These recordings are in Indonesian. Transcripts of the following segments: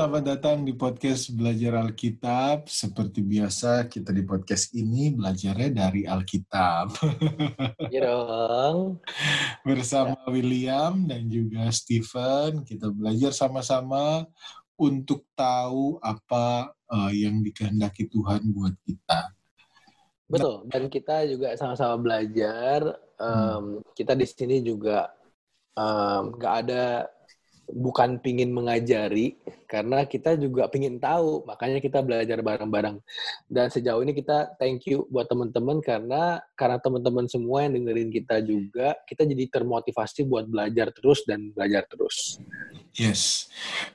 selamat datang di podcast Belajar Alkitab. Seperti biasa, kita di podcast ini belajarnya dari Alkitab. Iya dong. Bersama William dan juga Stephen, kita belajar sama-sama untuk tahu apa uh, yang dikehendaki Tuhan buat kita. Betul, dan kita juga sama-sama belajar. Um, Kita di sini juga nggak um, ada bukan pingin mengajari karena kita juga pingin tahu. Makanya kita belajar bareng-bareng. Dan sejauh ini kita thank you buat teman-teman karena karena teman-teman semua yang dengerin kita juga kita jadi termotivasi buat belajar terus dan belajar terus. Yes.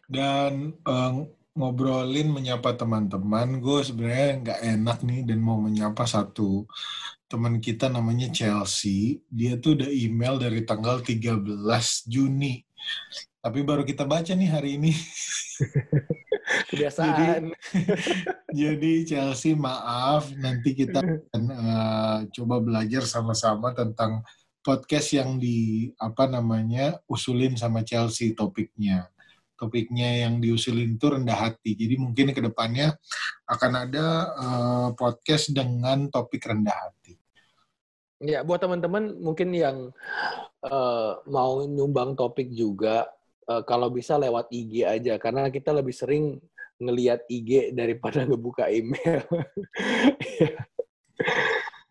Dan um, ngobrolin menyapa teman-teman gue sebenarnya nggak enak nih dan mau menyapa satu teman kita namanya Chelsea. Dia tuh udah email dari tanggal 13 Juni tapi baru kita baca nih hari ini. Kebiasaan. jadi, jadi Chelsea maaf, nanti kita akan uh, coba belajar sama-sama tentang podcast yang di apa namanya usulin sama Chelsea topiknya. Topiknya yang diusulin itu rendah hati. Jadi mungkin ke depannya akan ada uh, podcast dengan topik rendah hati. Ya, buat teman-teman mungkin yang uh, mau nyumbang topik juga uh, kalau bisa lewat IG aja karena kita lebih sering ngelihat IG daripada ngebuka email.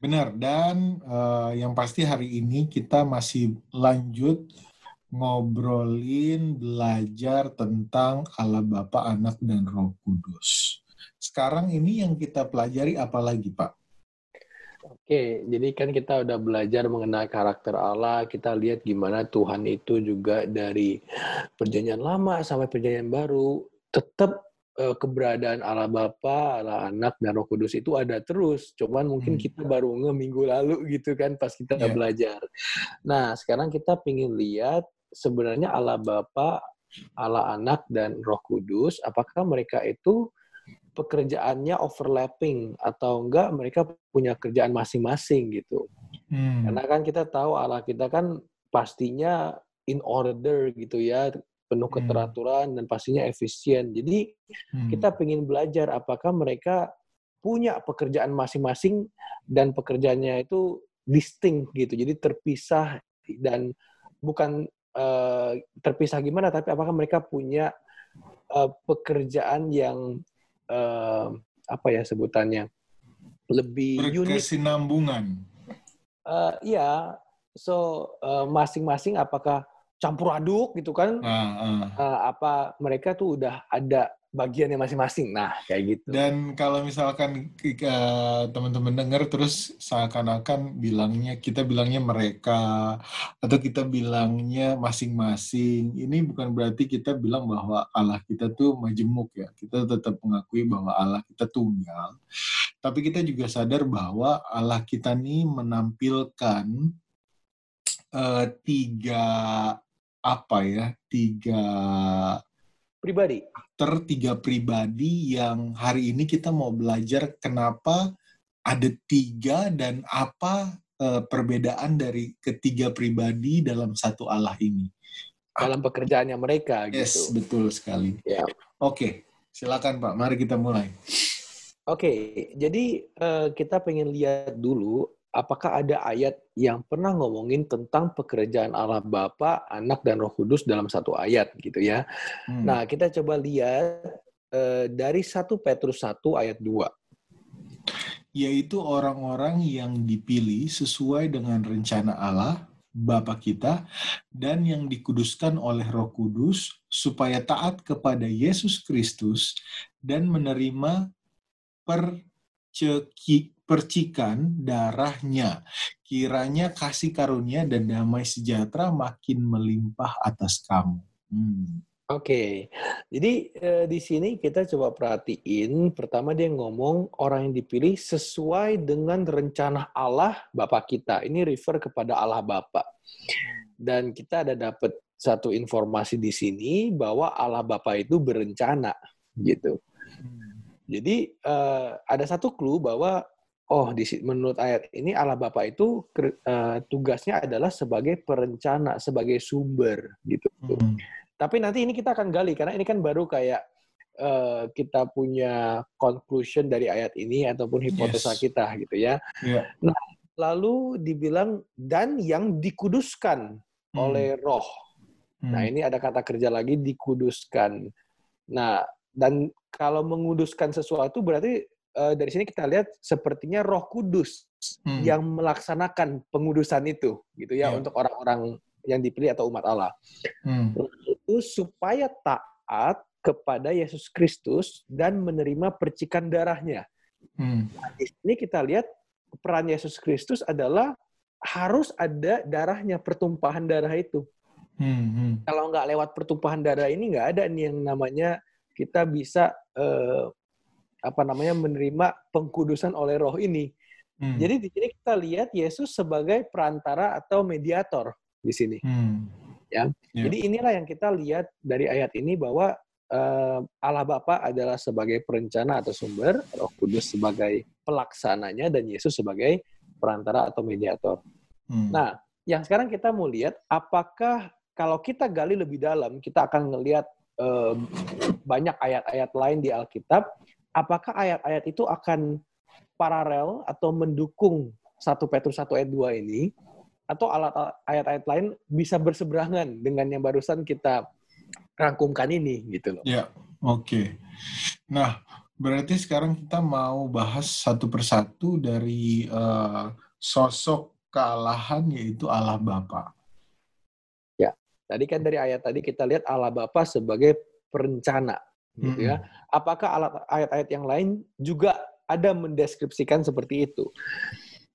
Benar dan uh, yang pasti hari ini kita masih lanjut ngobrolin belajar tentang Allah Bapa, Anak dan Roh Kudus. Sekarang ini yang kita pelajari apa lagi, Pak? Oke, jadi kan kita udah belajar mengenai karakter Allah, kita lihat gimana Tuhan itu juga dari perjanjian lama sampai perjanjian baru, tetap uh, keberadaan Allah Bapa, Allah Anak, dan Roh Kudus itu ada terus. Cuman mungkin hmm. kita baru nge minggu lalu gitu kan pas kita yeah. belajar. Nah, sekarang kita pingin lihat sebenarnya Allah Bapa, Allah Anak, dan Roh Kudus, apakah mereka itu pekerjaannya overlapping atau enggak mereka punya kerjaan masing-masing gitu. Hmm. Karena kan kita tahu Allah kita kan pastinya in order gitu ya, penuh hmm. keteraturan hmm. dan pastinya efisien. Jadi hmm. kita ingin belajar apakah mereka punya pekerjaan masing-masing dan pekerjaannya itu distinct gitu. Jadi terpisah dan bukan uh, terpisah gimana tapi apakah mereka punya uh, pekerjaan yang uh, apa ya sebutannya lebih unik. Berkesinambungan. Uh, iya, so uh, masing-masing apakah campur aduk gitu kan? Uh, uh. Uh, apa mereka tuh udah ada bagiannya masing-masing. Nah, kayak gitu. Dan kalau misalkan uh, teman-teman dengar terus seakan-akan bilangnya kita bilangnya mereka atau kita bilangnya masing-masing. Ini bukan berarti kita bilang bahwa Allah kita tuh majemuk ya. Kita tetap mengakui bahwa Allah kita tunggal. Tapi kita juga sadar bahwa Allah kita nih menampilkan uh, tiga apa ya? Tiga pribadi. Aktor tiga pribadi yang hari ini kita mau belajar kenapa ada tiga dan apa uh, perbedaan dari ketiga pribadi dalam satu Allah ini. Dalam pekerjaannya mereka yes, gitu. Yes, betul sekali. Ya. Oke, silakan Pak. Mari kita mulai. Oke, jadi uh, kita pengen lihat dulu apakah ada ayat yang pernah ngomongin tentang pekerjaan Allah Bapa, Anak dan Roh Kudus dalam satu ayat gitu ya. Hmm. Nah, kita coba lihat uh, dari 1 Petrus 1 ayat 2. Yaitu orang-orang yang dipilih sesuai dengan rencana Allah Bapa kita dan yang dikuduskan oleh Roh Kudus supaya taat kepada Yesus Kristus dan menerima perceki percikan darahnya. Kiranya kasih karunia dan damai sejahtera makin melimpah atas kamu. Hmm. Oke, okay. jadi eh, di sini kita coba perhatiin. Pertama dia ngomong orang yang dipilih sesuai dengan rencana Allah Bapa kita. Ini refer kepada Allah Bapa. Dan kita ada dapat satu informasi di sini bahwa Allah Bapa itu berencana, gitu. Jadi eh, ada satu clue bahwa oh di menurut ayat ini Allah Bapa itu uh, tugasnya adalah sebagai perencana, sebagai sumber gitu. Hmm. Tapi nanti ini kita akan gali karena ini kan baru kayak uh, kita punya conclusion dari ayat ini ataupun hipotesa yes. kita gitu ya. Yeah. Nah, lalu dibilang dan yang dikuduskan hmm. oleh Roh. Nah, hmm. Nah, ini ada kata kerja lagi dikuduskan. Nah, dan kalau menguduskan sesuatu berarti uh, dari sini kita lihat sepertinya Roh Kudus hmm. yang melaksanakan pengudusan itu gitu ya yeah. untuk orang-orang yang dipilih atau umat Allah. Hmm. Itu supaya taat kepada Yesus Kristus dan menerima percikan darahnya. Hmm. Nah, di sini kita lihat peran Yesus Kristus adalah harus ada darahnya, pertumpahan darah itu. Hmm, hmm. Kalau nggak lewat pertumpahan darah ini nggak ada nih yang namanya kita bisa eh, apa namanya menerima pengkudusan oleh Roh ini. Hmm. Jadi di sini kita lihat Yesus sebagai perantara atau mediator di sini. Hmm. Ya. Yeah. Jadi inilah yang kita lihat dari ayat ini bahwa uh, Allah Bapa adalah sebagai perencana atau sumber, Roh Kudus sebagai pelaksananya dan Yesus sebagai perantara atau mediator. Hmm. Nah, yang sekarang kita mau lihat apakah kalau kita gali lebih dalam, kita akan melihat banyak ayat-ayat lain di Alkitab, apakah ayat-ayat itu akan paralel atau mendukung 1 Petrus 1 ayat 2 ini atau alat ayat-ayat lain bisa berseberangan dengan yang barusan kita rangkumkan ini gitu loh. Ya, oke. Okay. Nah, berarti sekarang kita mau bahas satu persatu dari uh, sosok kealahan yaitu Allah Bapa. Tadi kan dari ayat tadi kita lihat Allah Bapa sebagai perencana gitu ya. Apakah ayat-ayat yang lain juga ada mendeskripsikan seperti itu?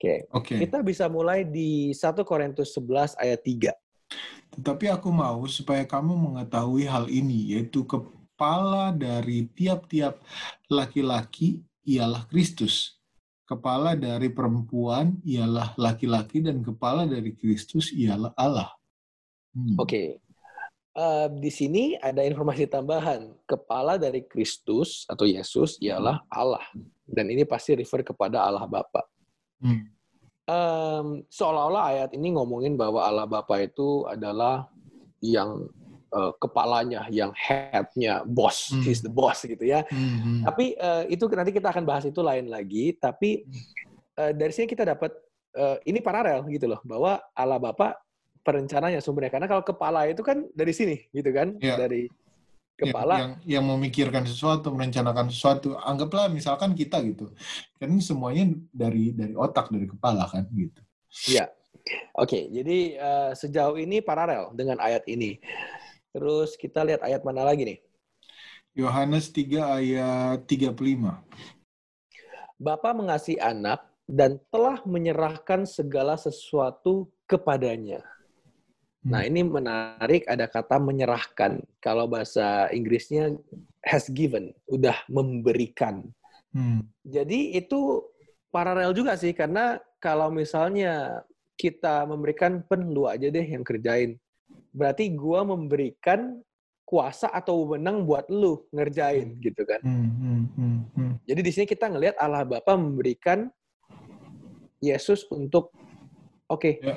Oke. Okay. Okay. Kita bisa mulai di 1 Korintus 11 ayat 3. Tetapi aku mau supaya kamu mengetahui hal ini, yaitu kepala dari tiap-tiap laki-laki ialah Kristus. Kepala dari perempuan ialah laki-laki dan kepala dari Kristus ialah Allah. Hmm. Oke. Okay. Uh, di sini ada informasi tambahan. Kepala dari Kristus atau Yesus ialah Allah. Dan ini pasti refer kepada Allah Bapa. Hmm. Um, seolah-olah ayat ini ngomongin bahwa Allah Bapa itu adalah yang uh, kepalanya, yang headnya, boss, hmm. he's the boss gitu ya. Hmm. Tapi uh, itu nanti kita akan bahas itu lain lagi. Tapi uh, dari sini kita dapat uh, ini paralel gitu loh, bahwa Allah Bapa perencananya sumbernya. Karena kalau kepala itu kan dari sini gitu kan, yeah. dari kepala. yang, yang memikirkan sesuatu merencanakan sesuatu anggaplah misalkan kita gitu. Kan ini semuanya dari dari otak dari kepala kan gitu. Ya oke okay, jadi uh, sejauh ini paralel dengan ayat ini. Terus kita lihat ayat mana lagi nih? Yohanes 3 ayat 35 Bapa mengasihi anak dan telah menyerahkan segala sesuatu kepadanya Nah, hmm. ini menarik ada kata menyerahkan. Kalau bahasa Inggrisnya has given, udah memberikan. Hmm. Jadi itu paralel juga sih karena kalau misalnya kita memberikan pen lu aja deh yang kerjain. Berarti gua memberikan kuasa atau wewenang buat lu ngerjain hmm. gitu kan. Hmm, hmm, hmm, hmm. Jadi di sini kita ngelihat Allah Bapa memberikan Yesus untuk oke, okay, ya.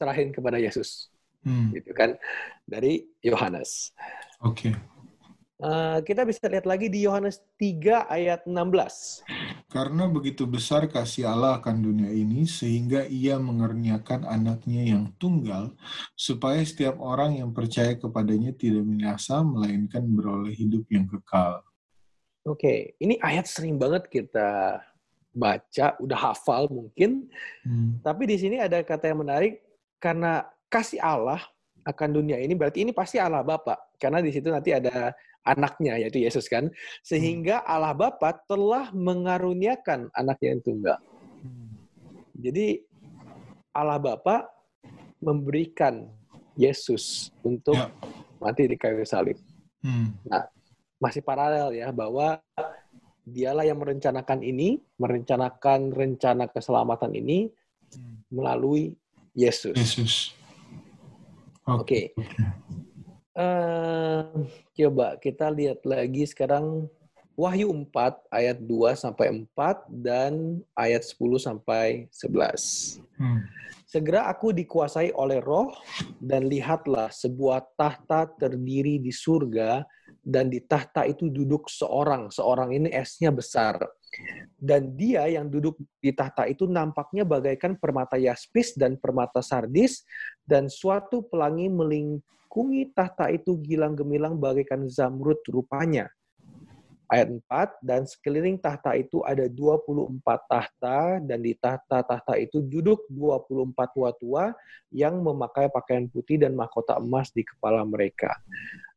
serahin kepada Yesus hmm. gitu kan dari Yohanes. Oke. Okay. Uh, kita bisa lihat lagi di Yohanes 3 ayat 16. Karena begitu besar kasih Allah akan dunia ini sehingga ia mengerniakan anaknya yang tunggal supaya setiap orang yang percaya kepadanya tidak binasa melainkan beroleh hidup yang kekal. Oke, okay. ini ayat sering banget kita baca, udah hafal mungkin. Hmm. Tapi di sini ada kata yang menarik karena kasih Allah akan dunia ini berarti ini pasti Allah Bapa karena di situ nanti ada anaknya yaitu Yesus kan sehingga hmm. Allah Bapa telah mengaruniakan anaknya yang tunggal. Jadi Allah Bapa memberikan Yesus untuk ya. mati di kayu salib. Hmm. Nah, masih paralel ya bahwa dialah yang merencanakan ini, merencanakan rencana keselamatan ini hmm. melalui Yesus. Yesus. Oke. Okay. Uh, eh, coba kita lihat lagi sekarang Wahyu 4 ayat 2 sampai 4 dan ayat 10 sampai 11. Hmm. Segera aku dikuasai oleh roh dan lihatlah sebuah tahta terdiri di surga dan di tahta itu duduk seorang. Seorang ini S-nya besar. Dan dia yang duduk di tahta itu nampaknya bagaikan permata yaspis dan permata sardis, dan suatu pelangi melingkungi tahta itu gilang gemilang bagaikan zamrud rupanya ayat 4 dan sekeliling tahta itu ada 24 tahta dan di tahta-tahta itu duduk 24 tua-tua yang memakai pakaian putih dan mahkota emas di kepala mereka.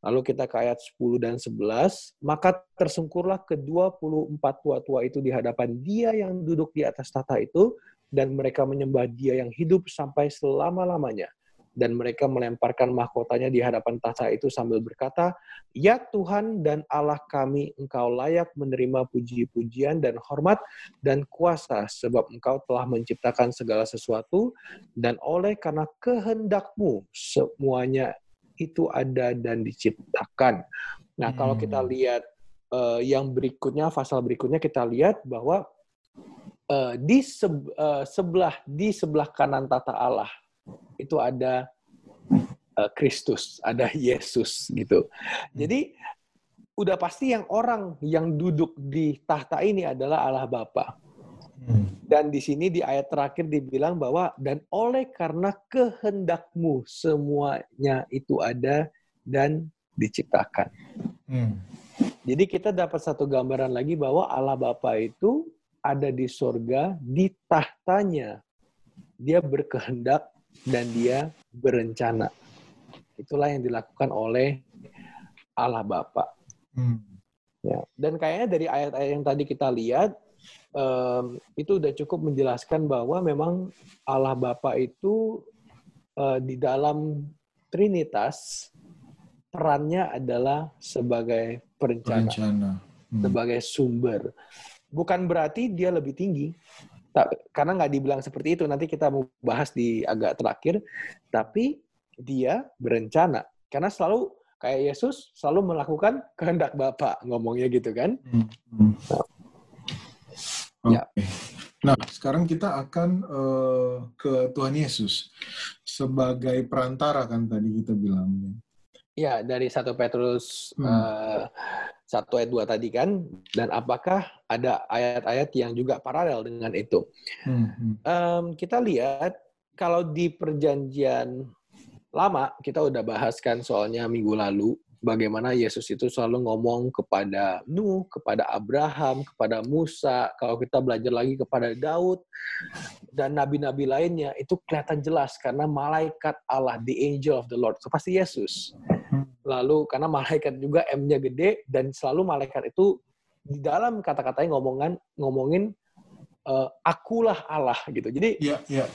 Lalu kita ke ayat 10 dan 11, maka tersungkurlah ke-24 tua-tua itu di hadapan dia yang duduk di atas tahta itu dan mereka menyembah dia yang hidup sampai selama-lamanya dan mereka melemparkan mahkotanya di hadapan tahta itu sambil berkata, Ya Tuhan dan Allah kami, Engkau layak menerima puji-pujian dan hormat dan kuasa, sebab Engkau telah menciptakan segala sesuatu, dan oleh karena kehendakmu semuanya itu ada dan diciptakan. Nah, kalau hmm. kita lihat uh, yang berikutnya, pasal berikutnya kita lihat bahwa uh, di uh, sebelah di sebelah kanan tata Allah itu ada eh, Kristus, uh, ada Yesus gitu. Jadi udah pasti yang orang yang duduk di tahta ini adalah Allah Bapa. Hmm. Dan di sini di ayat terakhir dibilang bahwa dan oleh karena kehendakmu semuanya itu ada dan diciptakan. Hmm. Jadi kita dapat satu gambaran lagi bahwa Allah Bapa itu ada di sorga, di tahtanya. Dia berkehendak dan dia berencana. Itulah yang dilakukan oleh Allah Bapa. Hmm. Ya. Dan kayaknya dari ayat-ayat yang tadi kita lihat um, itu udah cukup menjelaskan bahwa memang Allah Bapa itu uh, di dalam Trinitas perannya adalah sebagai perencana, perencana. Hmm. sebagai sumber. Bukan berarti dia lebih tinggi, karena nggak dibilang seperti itu nanti kita mau bahas di agak terakhir tapi dia berencana karena selalu kayak Yesus selalu melakukan kehendak Bapa ngomongnya gitu kan hmm. nah. Okay. ya nah sekarang kita akan uh, ke Tuhan Yesus sebagai perantara kan tadi kita bilangnya ya dari satu Petrus hmm. uh, satu ayat dua tadi kan dan apakah ada ayat-ayat yang juga paralel dengan itu hmm. um, kita lihat kalau di perjanjian lama kita udah bahas kan soalnya minggu lalu bagaimana Yesus itu selalu ngomong kepada Nuh, kepada Abraham, kepada Musa, kalau kita belajar lagi kepada Daud dan nabi-nabi lainnya itu kelihatan jelas karena malaikat Allah, the angel of the Lord, itu pasti Yesus. Lalu karena malaikat juga M-nya gede dan selalu malaikat itu di dalam kata-katanya ngomongan ngomongin uh, akulah Allah gitu. Jadi ya, ya.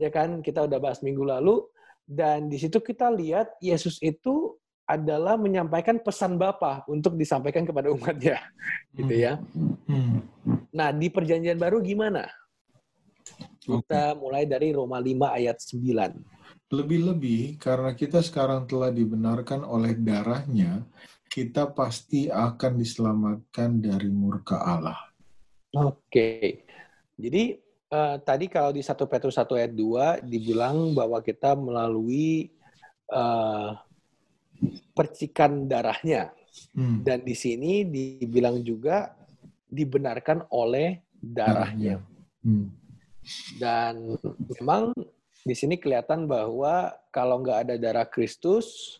ya kan kita udah bahas minggu lalu dan di situ kita lihat Yesus itu adalah menyampaikan pesan Bapa untuk disampaikan kepada umatnya, gitu ya. Hmm. Nah, di perjanjian baru gimana? Kita mulai dari Roma 5 ayat 9. Lebih-lebih karena kita sekarang telah dibenarkan oleh darahnya, kita pasti akan diselamatkan dari murka Allah. Oke. Jadi uh, tadi kalau di 1 Petrus 1 ayat 2 dibilang bahwa kita melalui uh, percikan darahnya. Hmm. Dan di sini dibilang juga dibenarkan oleh darahnya. Hmm. Dan memang di sini kelihatan bahwa kalau nggak ada darah Kristus,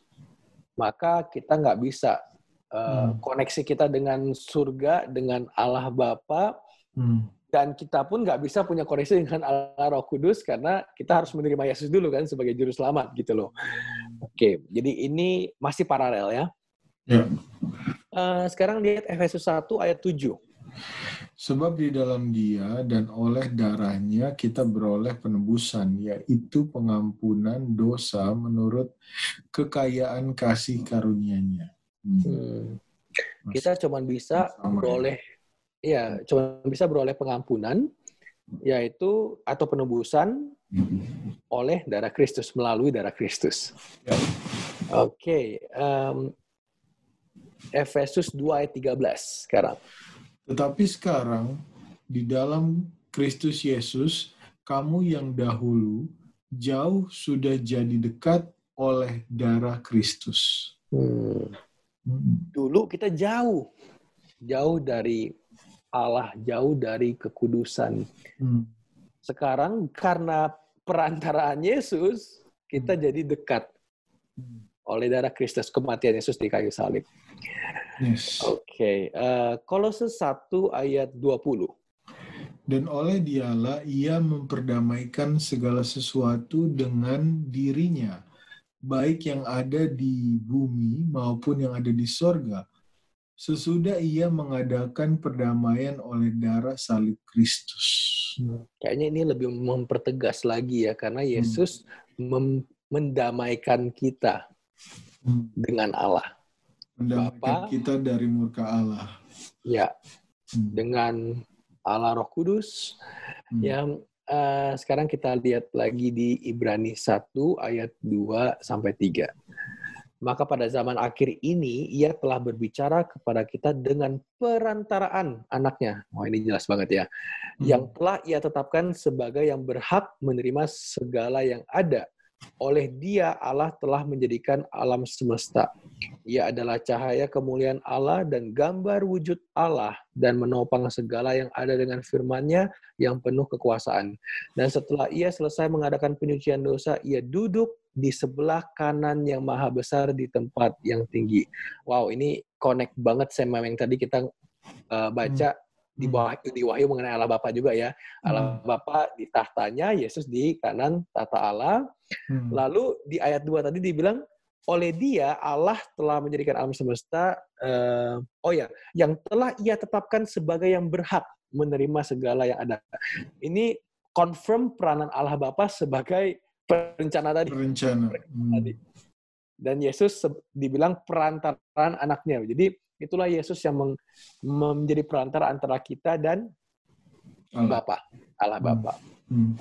maka kita nggak bisa uh, hmm. koneksi kita dengan surga, dengan Allah Bapa, hmm. dan kita pun nggak bisa punya koneksi dengan Allah Roh Kudus karena kita harus menerima Yesus dulu kan sebagai juru selamat gitu loh. Oke, jadi ini masih paralel ya. ya. Uh, sekarang lihat Efesus 1 ayat 7. Sebab di dalam dia dan oleh darahnya kita beroleh penebusan, yaitu pengampunan dosa menurut kekayaan kasih karunia-Nya. Hmm. Hmm. Kita cuma bisa Sama beroleh, ya, cuma bisa beroleh pengampunan, yaitu atau penebusan oleh darah Kristus melalui darah Kristus. Ya. Oke, okay. um, Efesus 2 ayat 13 sekarang. Tetapi sekarang di dalam Kristus Yesus, kamu yang dahulu jauh sudah jadi dekat oleh darah Kristus. Hmm. Hmm. Dulu kita jauh, jauh dari Allah, jauh dari kekudusan. Hmm. Sekarang karena perantaraan Yesus, kita jadi dekat Hmm. oleh darah Kristus kematian Yesus di kayu salib. Yes. Oke, eh, Kolose 1 ayat 20. Dan oleh dialah ia memperdamaikan segala sesuatu dengan dirinya, baik yang ada di bumi maupun yang ada di sorga. Sesudah ia mengadakan perdamaian oleh darah salib Kristus. Kayaknya ini lebih mempertegas lagi ya, karena Yesus mem- mendamaikan kita Hmm. dengan Allah. Bapa. kita dari murka Allah. Ya, Hmm. dengan Allah Roh Kudus Hmm. yang eh, sekarang kita lihat lagi di Ibrani 1 ayat 2 sampai 3. Maka pada zaman akhir ini ia telah berbicara kepada kita dengan perantaraan anaknya. Wah ini jelas banget ya. Hmm. Yang telah ia tetapkan sebagai yang berhak menerima segala yang ada. Oleh dia Allah telah menjadikan alam semesta. Ia adalah cahaya kemuliaan Allah dan gambar wujud Allah dan menopang segala yang ada dengan firman-Nya yang penuh kekuasaan. Dan setelah ia selesai mengadakan penyucian dosa, ia duduk di sebelah kanan yang maha besar di tempat yang tinggi. Wow, ini connect banget sama yang tadi kita uh, baca Hmm. Bawah di Wahyu mengenai Allah Bapa juga ya. Allah Bapa di tahtanya, Yesus di kanan tahta Allah. Hmm. Lalu di ayat 2 tadi dibilang oleh dia Allah telah menjadikan alam semesta eh, oh ya yang telah ia tetapkan sebagai yang berhak menerima segala yang ada. Ini confirm peranan Allah Bapa sebagai perencana tadi. Rencana. Hmm. Tadi. Dan Yesus dibilang perantaraan anaknya. Jadi itulah Yesus yang menjadi perantara antara kita dan Allah. Bapa, Allah Bapa. Hmm.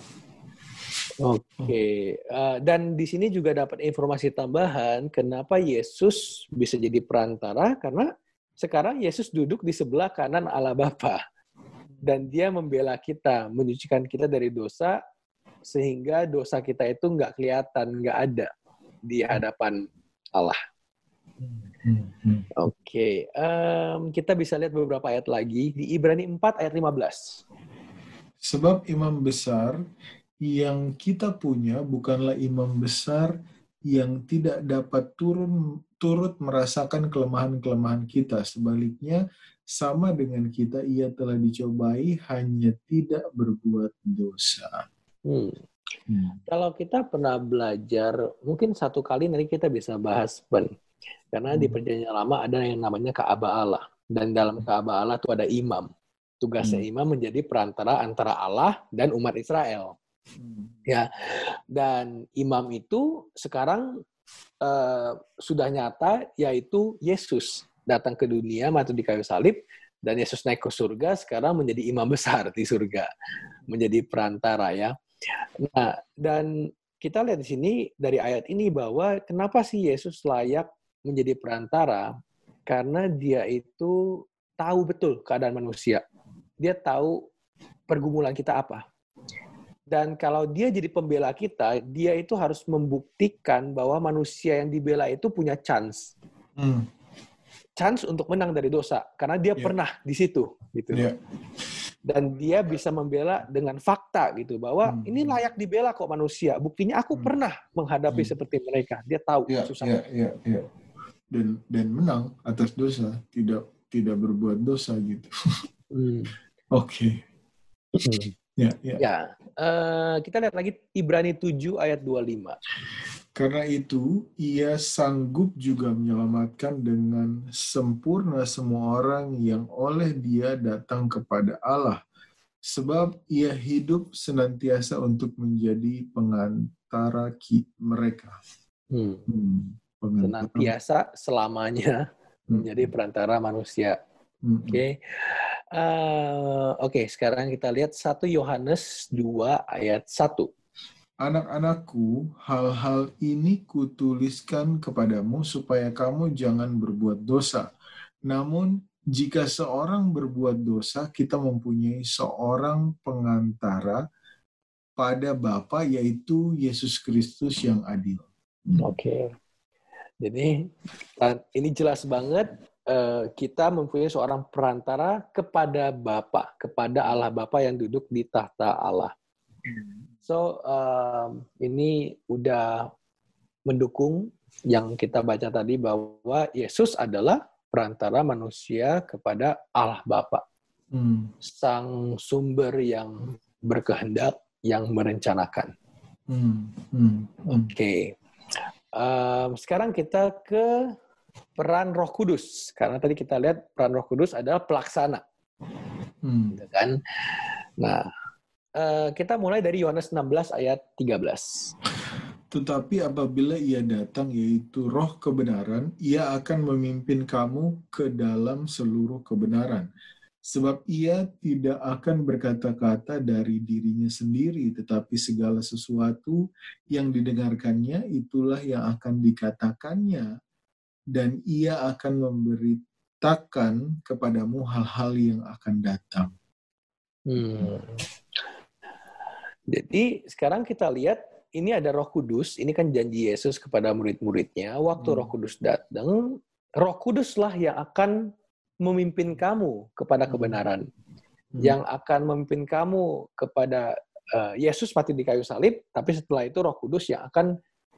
Oke, eh, dan di sini juga dapat informasi tambahan kenapa Yesus bisa jadi perantara karena sekarang Yesus duduk di sebelah kanan Allah Bapa dan dia membela kita, menyucikan kita dari dosa sehingga dosa kita itu nggak kelihatan, nggak ada di hadapan Allah. Hmm. Hmm. Oke, em, kita bisa lihat beberapa ayat lagi di Ibrani 4 ayat 15. Sebab imam besar yang kita punya bukanlah imam besar yang tidak dapat turun turut merasakan kelemahan-kelemahan kita. Sebaliknya, sama dengan kita, ia telah dicobai hanya tidak berbuat dosa. Hmm. Hmm. Kalau kita pernah belajar, mungkin satu kali nanti kita bisa bahas Ben. Karena di Hmm. perjanjian lama ada yang namanya Ka'bah Allah. Dan dalam Ka'bah Allah itu ada imam. Tugasnya Hmm. imam menjadi perantara antara Allah dan umat Israel. Hmm. Dan imam itu sekarang eh, sudah nyata yaitu Yesus datang ke dunia mati di kayu salib dan Yesus naik ke surga sekarang menjadi imam besar di surga menjadi perantara ya. Nah dan kita lihat di sini dari ayat ini bahwa kenapa sih Yesus layak menjadi perantara karena dia itu tahu betul keadaan manusia. Dia tahu pergumulan kita apa. Dan kalau dia jadi pembela kita, dia itu harus membuktikan bahwa manusia yang dibela itu punya chance. Hmm. Chance untuk menang dari dosa. Karena dia Iya. pernah di situ. gitu. Ya. Dan dia bisa membela dengan fakta gitu. Bahwa Hmm. ini layak dibela kok manusia. Buktinya aku Hmm. pernah menghadapi Hmm. seperti mereka. Dia tahu Ya, susah. ya, ya, ya. Dan dan menang atas dosa, tidak tidak berbuat dosa gitu. Hmm. Oke. Ya, ya. Ya, eh, kita lihat lagi Ibrani 7 ayat 25. Karena itu, ia sanggup juga menyelamatkan dengan sempurna semua orang yang oleh dia datang kepada Allah. Sebab ia hidup senantiasa untuk menjadi pengantara mereka. Hmm. Hmm, Senantiasa selamanya Hmm, menjadi perantara manusia. hmm, Oke. Eh, Oke, sekarang kita lihat 1 Yohanes 2 ayat 1. Anak-anakku, hal-hal ini kutuliskan kepadamu supaya kamu jangan berbuat dosa. Namun, jika seorang berbuat dosa, kita mempunyai seorang pengantara pada Bapa, yaitu Yesus Kristus yang adil. Oke. Jadi ini jelas banget uh, kita mempunyai seorang perantara kepada Bapa, kepada Allah Bapa yang duduk di tahta Allah. So um, ini udah mendukung yang kita baca tadi bahwa Yesus adalah perantara manusia kepada Allah Bapa, hmm. sang sumber yang berkehendak, yang merencanakan. Hmm. Hmm. Oke. Okay. Um, sekarang kita ke peran Roh Kudus, karena tadi kita lihat peran Roh Kudus adalah pelaksana, hmm. Gitu kan? Nah, uh, kita mulai dari Yohanes 16 ayat 13. Tetapi apabila ia datang, yaitu roh kebenaran, ia akan memimpin kamu ke dalam seluruh kebenaran sebab ia tidak akan berkata-kata dari dirinya sendiri, tetapi segala sesuatu yang didengarkannya itulah yang akan dikatakannya, dan ia akan memberitakan kepadamu hal-hal yang akan datang. Hmm. Jadi sekarang kita lihat ini ada Roh Kudus, ini kan janji Yesus kepada murid-muridnya. Waktu hmm. Roh Kudus datang, Roh Kuduslah yang akan memimpin kamu kepada hmm. kebenaran, hmm. yang akan memimpin kamu kepada uh, Yesus mati di kayu salib, tapi setelah itu Roh Kudus yang akan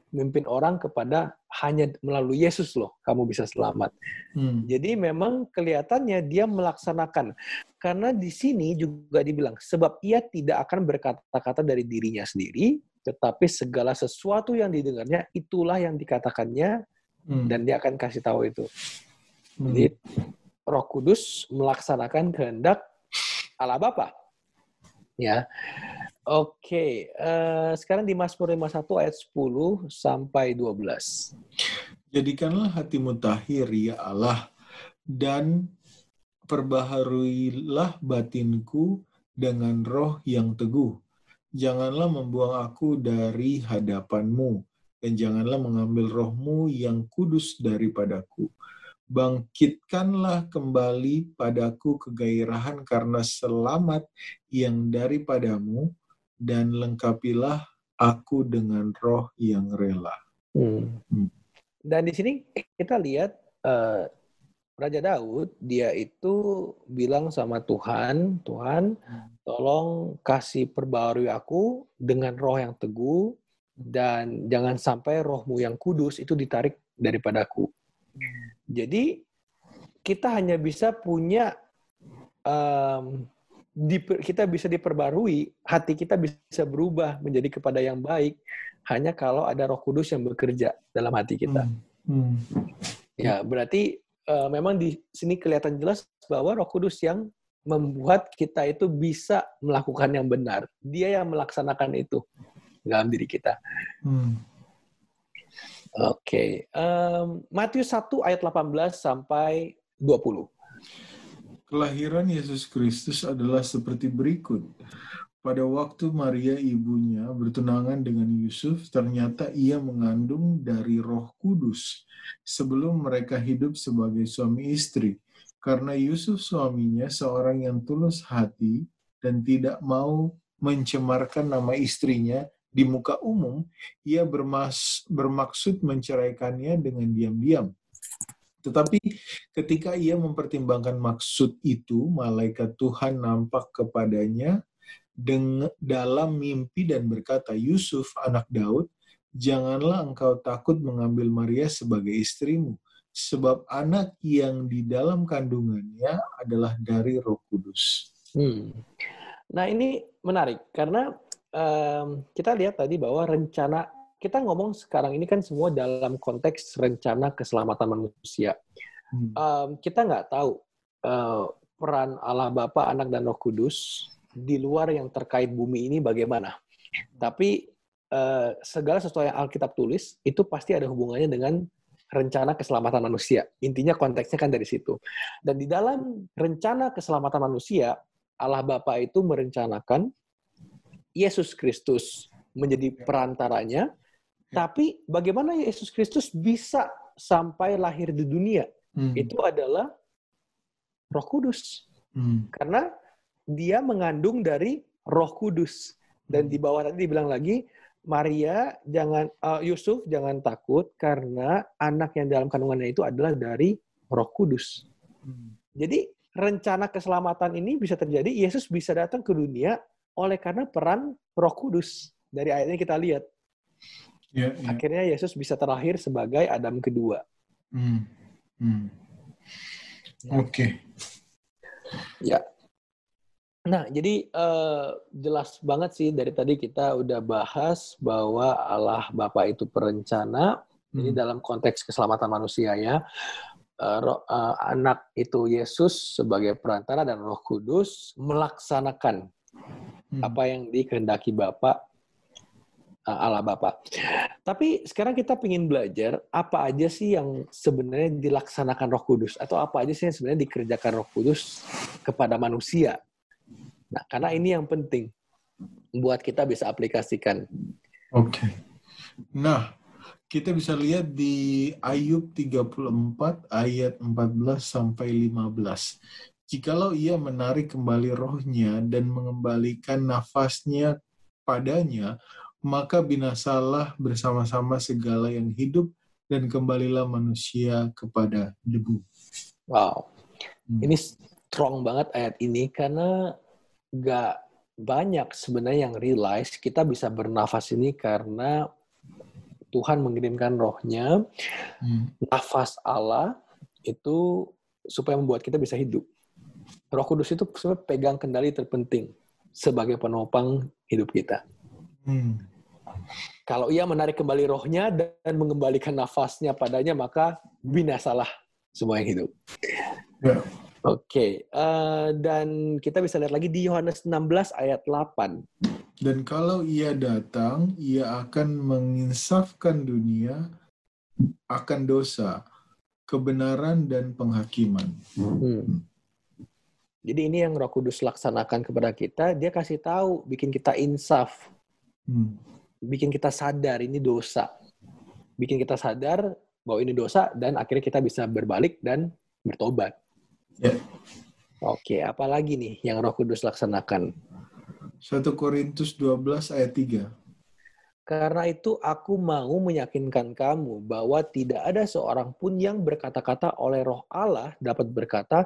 memimpin orang kepada hanya melalui Yesus loh kamu bisa selamat. Hmm. Jadi memang kelihatannya dia melaksanakan karena di sini juga dibilang sebab ia tidak akan berkata-kata dari dirinya sendiri, tetapi segala sesuatu yang didengarnya itulah yang dikatakannya hmm. dan dia akan kasih tahu itu. Hmm. Jadi Roh Kudus melaksanakan kehendak Allah Bapa. Ya. Oke, uh, sekarang di Mazmur 51 ayat 10 sampai 12. Jadikanlah hatimu tahir ya Allah dan perbaharuilah batinku dengan roh yang teguh. Janganlah membuang aku dari hadapanmu, dan janganlah mengambil rohmu yang kudus daripadaku bangkitkanlah kembali padaku kegairahan karena selamat yang daripadamu, dan lengkapilah aku dengan roh yang rela. Hmm. Hmm. Dan di sini kita lihat uh, Raja Daud, dia itu bilang sama Tuhan, Tuhan, tolong kasih perbarui aku dengan roh yang teguh, dan jangan sampai rohmu yang kudus itu ditarik daripadaku. Jadi kita hanya bisa punya um, di, kita bisa diperbarui, hati kita bisa berubah menjadi kepada yang baik hanya kalau ada Roh Kudus yang bekerja dalam hati kita. Hmm. Hmm. Ya, berarti uh, memang di sini kelihatan jelas bahwa Roh Kudus yang membuat kita itu bisa melakukan yang benar. Dia yang melaksanakan itu dalam diri kita. Hmm. Oke, okay. um, Matius 1 ayat 18 sampai 20. Kelahiran Yesus Kristus adalah seperti berikut. Pada waktu Maria ibunya bertunangan dengan Yusuf, ternyata ia mengandung dari Roh Kudus sebelum mereka hidup sebagai suami istri. Karena Yusuf suaminya seorang yang tulus hati dan tidak mau mencemarkan nama istrinya di muka umum, ia bermas, bermaksud menceraikannya dengan diam-diam. Tetapi ketika ia mempertimbangkan maksud itu, malaikat Tuhan nampak kepadanya dalam mimpi dan berkata, Yusuf, anak Daud, janganlah engkau takut mengambil Maria sebagai istrimu, sebab anak yang di dalam kandungannya adalah dari roh kudus. Hmm. Nah ini menarik, karena um, kita lihat tadi bahwa rencana kita ngomong sekarang ini kan semua dalam konteks rencana keselamatan manusia. Hmm. Um, kita nggak tahu uh, peran Allah Bapa, Anak dan Roh Kudus di luar yang terkait bumi ini bagaimana. Tapi uh, segala sesuatu yang Alkitab tulis itu pasti ada hubungannya dengan rencana keselamatan manusia. Intinya konteksnya kan dari situ. Dan di dalam rencana keselamatan manusia, Allah Bapa itu merencanakan Yesus Kristus menjadi ya. perantaranya, ya. tapi bagaimana Yesus Kristus bisa sampai lahir di dunia? Hmm. Itu adalah Roh Kudus. Hmm. Karena dia mengandung dari Roh Kudus. Dan hmm. di bawah tadi dibilang lagi, Maria jangan uh, Yusuf jangan takut karena anak yang dalam kandungannya itu adalah dari Roh Kudus. Hmm. Jadi rencana keselamatan ini bisa terjadi Yesus bisa datang ke dunia oleh karena peran Roh Kudus. Dari ayatnya kita lihat. Ya, ya. Akhirnya Yesus bisa terlahir sebagai Adam kedua. Hmm. Hmm. Ya. Oke. Okay. Ya. Nah, jadi uh, jelas banget sih dari tadi kita udah bahas bahwa Allah Bapa itu perencana. Hmm. Ini dalam konteks keselamatan manusia ya. Uh, roh, uh, anak itu Yesus sebagai perantara dan Roh Kudus melaksanakan hmm. apa yang dikehendaki Bapa Allah Bapa. Tapi sekarang kita ingin belajar apa aja sih yang sebenarnya dilaksanakan Roh Kudus atau apa aja sih yang sebenarnya dikerjakan Roh Kudus kepada manusia. Nah, karena ini yang penting buat kita bisa aplikasikan. Oke. Okay. Nah, kita bisa lihat di Ayub 34 ayat 14 sampai 15. Jikalau ia menarik kembali rohnya dan mengembalikan nafasnya padanya, maka binasalah bersama-sama segala yang hidup dan kembalilah manusia kepada debu. Wow, hmm. ini strong banget ayat ini karena gak banyak sebenarnya yang realize kita bisa bernafas ini karena Tuhan mengirimkan rohnya, hmm. nafas Allah itu supaya membuat kita bisa hidup. Roh Kudus itu sebenarnya pegang kendali terpenting sebagai penopang hidup kita. Hmm. Kalau ia menarik kembali rohnya dan mengembalikan nafasnya padanya, maka binasalah semua yang hidup. Ya. Oke, okay. uh, eh, dan kita bisa lihat lagi di Yohanes 16 ayat 8. Dan kalau ia datang, ia akan menginsafkan dunia akan dosa, kebenaran, dan penghakiman. Hmm. Jadi ini yang Roh Kudus laksanakan kepada kita, dia kasih tahu, bikin kita insaf. Hmm bikin kita sadar ini dosa. Bikin kita sadar bahwa ini dosa dan akhirnya kita bisa berbalik dan bertobat. Yeah. Oke, apalagi nih yang Roh Kudus laksanakan? 1 Korintus 12 ayat 3. Karena itu aku mau meyakinkan kamu bahwa tidak ada seorang pun yang berkata-kata oleh roh Allah dapat berkata,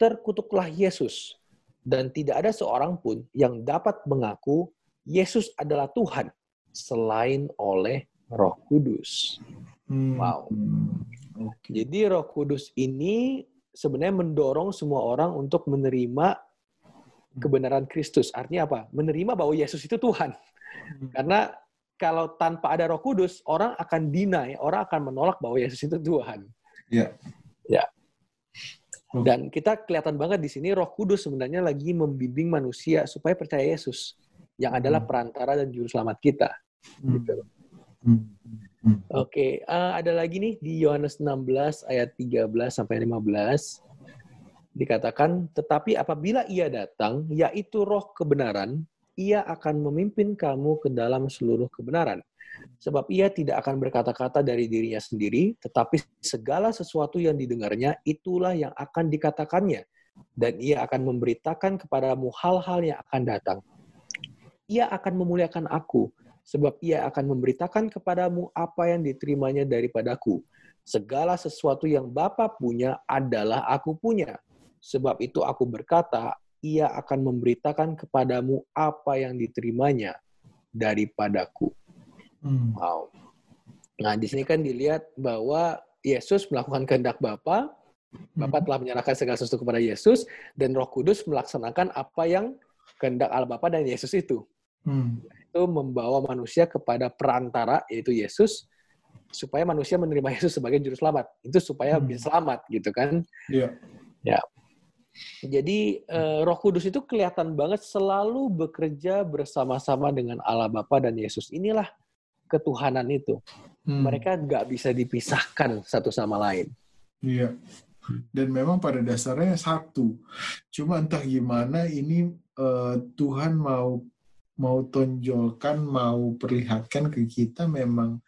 terkutuklah Yesus. Dan tidak ada seorang pun yang dapat mengaku Yesus adalah Tuhan selain oleh Roh Kudus. Hmm. Wow. Okay. Jadi Roh Kudus ini sebenarnya mendorong semua orang untuk menerima kebenaran Kristus. Artinya apa? Menerima bahwa Yesus itu Tuhan. Hmm. Karena kalau tanpa ada Roh Kudus, orang akan deny, orang akan menolak bahwa Yesus itu Tuhan. Ya. Yeah. Ya. Dan kita kelihatan banget di sini Roh Kudus sebenarnya lagi membimbing manusia supaya percaya Yesus yang adalah hmm. perantara dan juru selamat kita. Hmm. Gitu. Hmm. Hmm. Oke, okay. uh, ada lagi nih di Yohanes 16 ayat 13 sampai 15 dikatakan, tetapi apabila ia datang, yaitu roh kebenaran, ia akan memimpin kamu ke dalam seluruh kebenaran. Sebab ia tidak akan berkata-kata dari dirinya sendiri, tetapi segala sesuatu yang didengarnya, itulah yang akan dikatakannya. Dan ia akan memberitakan kepadamu hal-hal yang akan datang ia akan memuliakan aku, sebab ia akan memberitakan kepadamu apa yang diterimanya daripadaku. Segala sesuatu yang Bapa punya adalah aku punya. Sebab itu aku berkata, ia akan memberitakan kepadamu apa yang diterimanya daripadaku. Hmm. Wow. Nah, di sini kan dilihat bahwa Yesus melakukan kehendak Bapa, Bapa hmm. telah menyerahkan segala sesuatu kepada Yesus, dan Roh Kudus melaksanakan apa yang kehendak Allah Bapa dan Yesus itu. Hmm. Itu membawa manusia kepada perantara, yaitu Yesus, supaya manusia menerima Yesus sebagai juru selamat. Itu supaya hmm. bisa selamat, gitu kan? Iya. Ya. Jadi uh, Roh Kudus itu kelihatan banget selalu bekerja bersama-sama dengan Allah Bapa dan Yesus. Inilah ketuhanan itu. Hmm. Mereka nggak bisa dipisahkan satu sama lain. Iya. Dan memang pada dasarnya satu. Cuma entah gimana ini uh, Tuhan mau mau tonjolkan, mau perlihatkan ke kita memang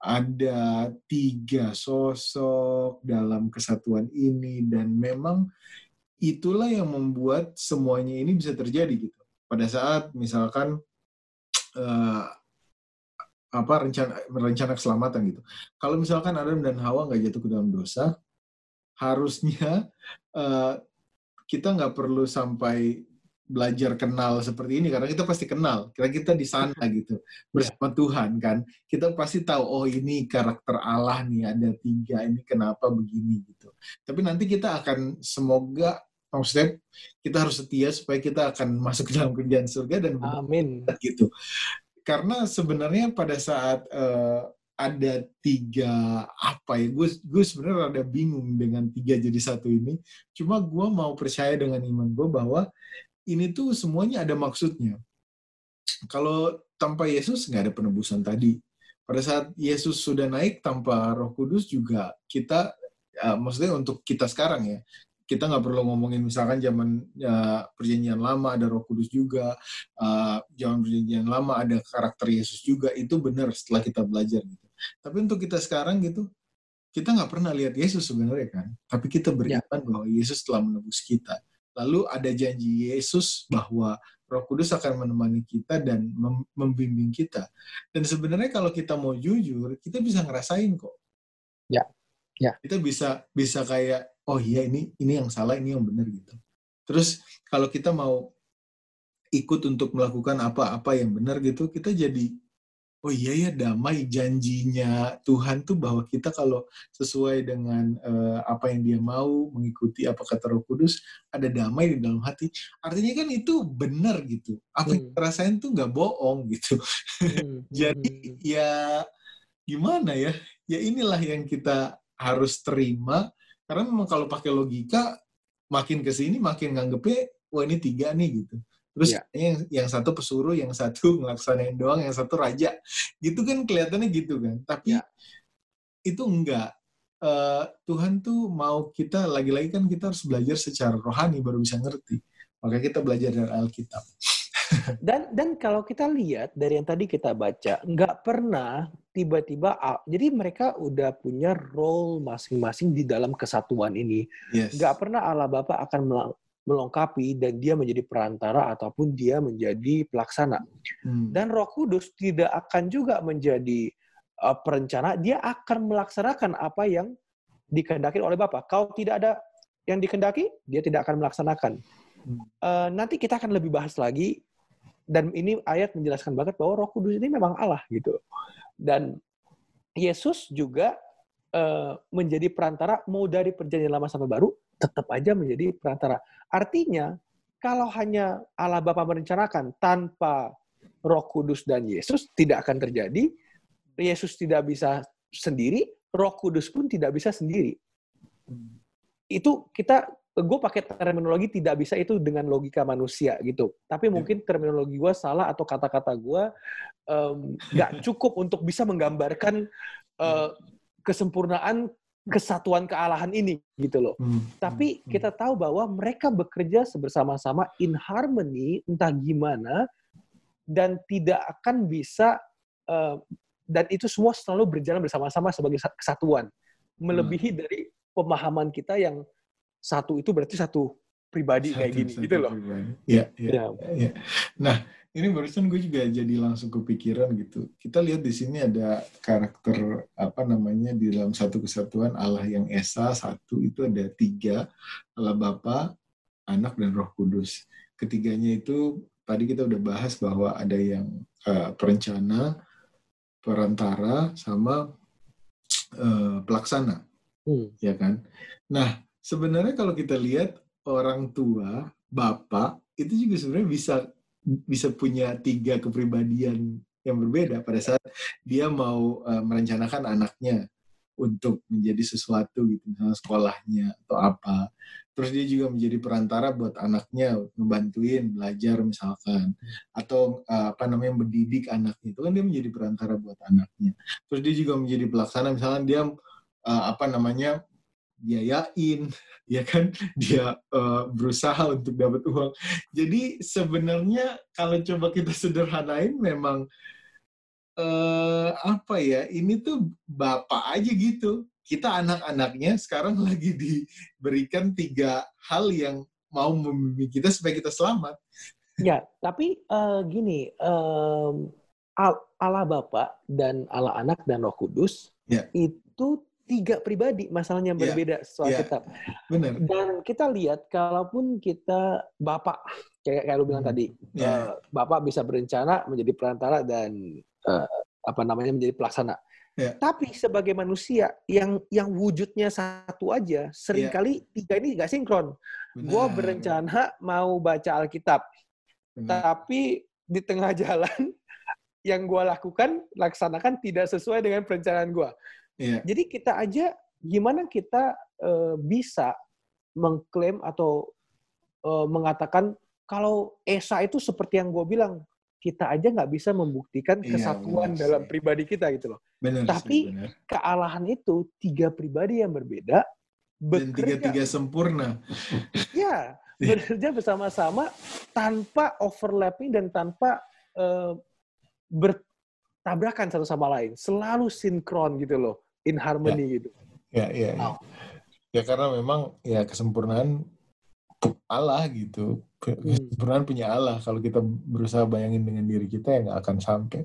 ada tiga sosok dalam kesatuan ini dan memang itulah yang membuat semuanya ini bisa terjadi gitu. Pada saat misalkan uh, apa rencana rencana keselamatan gitu. Kalau misalkan Adam dan Hawa nggak jatuh ke dalam dosa, harusnya uh, kita nggak perlu sampai belajar kenal seperti ini karena kita pasti kenal. Kira kita di sana gitu bersama. Tuhan kan. Kita pasti tahu oh ini karakter Allah nih ada tiga ini kenapa begini gitu. Tapi nanti kita akan semoga maksudnya kita harus setia supaya kita akan masuk ke dalam kerjaan surga dan amin. gitu karena sebenarnya pada saat uh, ada tiga apa ya gue gue sebenarnya ada bingung dengan tiga jadi satu ini cuma gue mau percaya dengan iman gue bahwa ini tuh semuanya ada maksudnya. Kalau tanpa Yesus nggak ada penebusan tadi. Pada saat Yesus sudah naik tanpa Roh Kudus juga kita, uh, maksudnya untuk kita sekarang ya, kita nggak perlu ngomongin misalkan zaman uh, perjanjian lama ada Roh Kudus juga, uh, zaman perjanjian lama ada karakter Yesus juga. Itu benar setelah kita belajar gitu. Tapi untuk kita sekarang gitu, kita nggak pernah lihat Yesus sebenarnya kan, tapi kita beriman ya. bahwa Yesus telah menebus kita Lalu ada janji Yesus bahwa Roh Kudus akan menemani kita dan mem membimbing kita. Dan sebenarnya kalau kita mau jujur, kita bisa ngerasain kok. Ya. Ya. Kita bisa bisa kayak oh iya ini ini yang salah, ini yang benar gitu. Terus kalau kita mau ikut untuk melakukan apa-apa yang benar gitu, kita jadi oh iya ya damai janjinya Tuhan tuh bahwa kita kalau sesuai dengan uh, apa yang dia mau mengikuti apa kata Roh Kudus ada damai di dalam hati artinya kan itu benar gitu apa yang hmm. kita rasain tuh nggak bohong gitu hmm. jadi hmm. ya gimana ya ya inilah yang kita harus terima karena memang kalau pakai logika makin ke sini makin nganggepnya wah ini tiga nih gitu Terus ya. yang, yang satu pesuruh, yang satu ngelaksanain doang, yang satu raja. Gitu kan kelihatannya gitu kan. Tapi ya. itu enggak. Uh, Tuhan tuh mau kita, lagi-lagi kan kita harus belajar secara rohani baru bisa ngerti. Maka kita belajar dari Alkitab. dan dan kalau kita lihat dari yang tadi kita baca, nggak pernah tiba-tiba, jadi mereka udah punya role masing-masing di dalam kesatuan ini. Yes. Nggak pernah Allah Bapa akan melengkapi dan dia menjadi perantara ataupun dia menjadi pelaksana. Hmm. Dan Roh Kudus tidak akan juga menjadi uh, perencana, dia akan melaksanakan apa yang dikehendaki oleh Bapa. Kalau tidak ada yang dikehendaki, dia tidak akan melaksanakan. Hmm. Uh, nanti kita akan lebih bahas lagi dan ini ayat menjelaskan banget bahwa Roh Kudus ini memang Allah gitu. Dan Yesus juga uh, menjadi perantara mau dari perjanjian lama sampai baru tetap aja menjadi perantara. Artinya, kalau hanya Allah Bapa merencanakan tanpa Roh Kudus dan Yesus tidak akan terjadi. Yesus tidak bisa sendiri, Roh Kudus pun tidak bisa sendiri. Itu kita gue pakai terminologi tidak bisa itu dengan logika manusia gitu. Tapi ya. mungkin terminologi gue salah atau kata-kata gue nggak um, cukup untuk bisa menggambarkan uh, kesempurnaan kesatuan kealahan ini gitu loh. Hmm. Tapi hmm. kita tahu bahwa mereka bekerja bersama-sama in harmony entah gimana dan tidak akan bisa uh, dan itu semua selalu berjalan bersama-sama sebagai kesatuan. Melebihi hmm. dari pemahaman kita yang satu itu berarti satu pribadi satu, kayak gini gitu loh. Iya, iya. Ya. Nah, ini barusan gue juga jadi langsung kepikiran gitu. Kita lihat di sini ada karakter apa namanya di dalam satu kesatuan Allah yang esa satu itu ada tiga Allah Bapa, Anak dan Roh Kudus. Ketiganya itu tadi kita udah bahas bahwa ada yang uh, perencana, perantara, sama uh, pelaksana, hmm. ya kan? Nah sebenarnya kalau kita lihat orang tua, bapak itu juga sebenarnya bisa bisa punya tiga kepribadian yang berbeda. Pada saat dia mau uh, merencanakan anaknya untuk menjadi sesuatu gitu misalnya sekolahnya atau apa. Terus dia juga menjadi perantara buat anaknya ngebantuin belajar misalkan. Atau uh, apa namanya mendidik anaknya. Itu kan dia menjadi perantara buat anaknya. Terus dia juga menjadi pelaksana misalkan dia uh, apa namanya biayain ya kan? Dia uh, berusaha untuk dapat uang. Jadi sebenarnya kalau coba kita sederhanain memang uh, apa ya ini tuh bapak aja gitu. Kita anak-anaknya sekarang lagi diberikan tiga hal yang mau membimbing kita supaya kita selamat. Ya tapi uh, gini um, Allah Bapa dan Allah Anak dan Roh Kudus Ya. itu tiga pribadi masalahnya yang Ya. berbeda soal Ya. kitab. Benar. Dan kita lihat kalaupun kita Bapak kayak kayak lu bilang Hmm. tadi, Ya. eh, Bapak bisa berencana menjadi perantara dan eh, apa namanya menjadi pelaksana. Ya. Tapi sebagai manusia yang yang wujudnya satu aja, sering kali tiga ini nggak sinkron. Gue berencana mau baca Alkitab, Benar. tapi di tengah jalan yang gue lakukan laksanakan tidak sesuai dengan perencanaan gue. Iya. Jadi kita aja gimana kita eh, bisa mengklaim atau eh, mengatakan kalau Esa itu seperti yang gue bilang kita aja nggak bisa membuktikan Iya, kesatuan benar dalam sih. pribadi kita gitu loh. Benar Tapi- sih, benar. Kealahan itu tiga pribadi yang berbeda dan bekerja tiga-tiga sempurna. ya Iya. bekerja bersama-sama tanpa overlapping dan tanpa eh, bertabrakan satu sama lain, selalu sinkron gitu loh, in harmony gitu. Ya, ya, ya. Ya karena memang ya kesempurnaan Allah gitu. Hmm. Kesempurnaan punya Allah. Kalau kita berusaha bayangin dengan diri kita ya nggak akan sampai.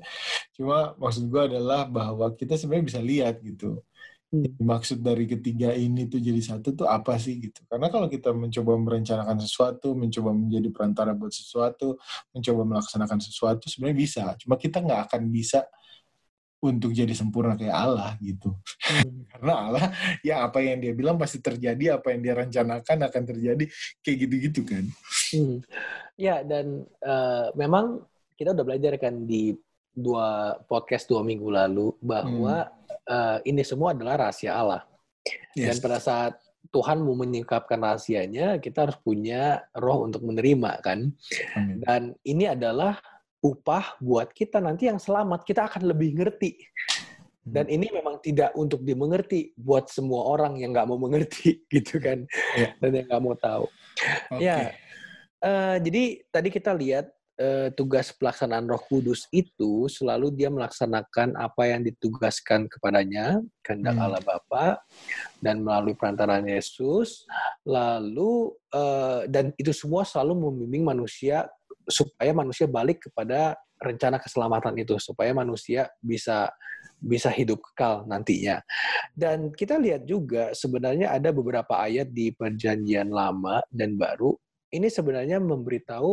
Cuma maksud gue adalah bahwa kita sebenarnya bisa lihat gitu. Hmm. Maksud dari ketiga ini tuh jadi satu tuh apa sih gitu. Karena kalau kita mencoba merencanakan sesuatu, mencoba menjadi perantara buat sesuatu, mencoba melaksanakan sesuatu sebenarnya bisa. Cuma kita nggak akan bisa untuk jadi sempurna kayak Allah gitu. Hmm. Karena Allah ya apa yang dia bilang pasti terjadi, apa yang dia rencanakan akan terjadi kayak gitu-gitu kan. Hmm. Ya, dan eh, memang kita udah belajar kan di dua podcast dua minggu lalu bahwa eh, ini semua adalah rahasia Allah. Dan Yes. pada saat Tuhan mau menyingkapkan rahasianya, kita harus punya roh untuk menerima kan. Amin. Dan ini adalah upah buat kita nanti yang selamat. Kita akan lebih ngerti. Dan ini memang tidak untuk dimengerti buat semua orang yang nggak mau mengerti gitu kan. Iya. Dan yang nggak mau tahu. Oke. Ya, Eh, jadi tadi kita lihat eh, tugas pelaksanaan Roh Kudus itu selalu dia melaksanakan apa yang ditugaskan kepadanya, kehendak Hmm. Allah Bapa dan melalui perantaraan Yesus. Lalu eh, dan itu semua selalu membimbing manusia supaya manusia balik kepada rencana keselamatan itu, supaya manusia bisa bisa hidup kekal nantinya. Dan kita lihat juga sebenarnya ada beberapa ayat di Perjanjian Lama dan Baru ini sebenarnya memberitahu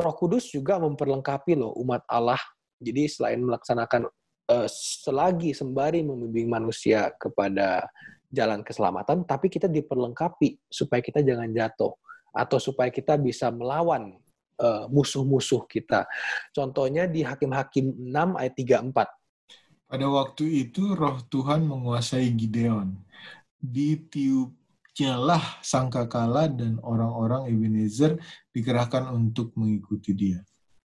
Roh Kudus juga memperlengkapi loh umat Allah. Jadi selain melaksanakan eh, selagi sembari membimbing manusia kepada jalan keselamatan, tapi kita diperlengkapi supaya kita jangan jatuh atau supaya kita bisa melawan musuh-musuh kita. Contohnya di Hakim-Hakim 6 ayat 34. Pada waktu itu roh Tuhan menguasai Gideon. Ditiupnyalah sangkakala dan orang-orang Ebenezer dikerahkan untuk mengikuti dia.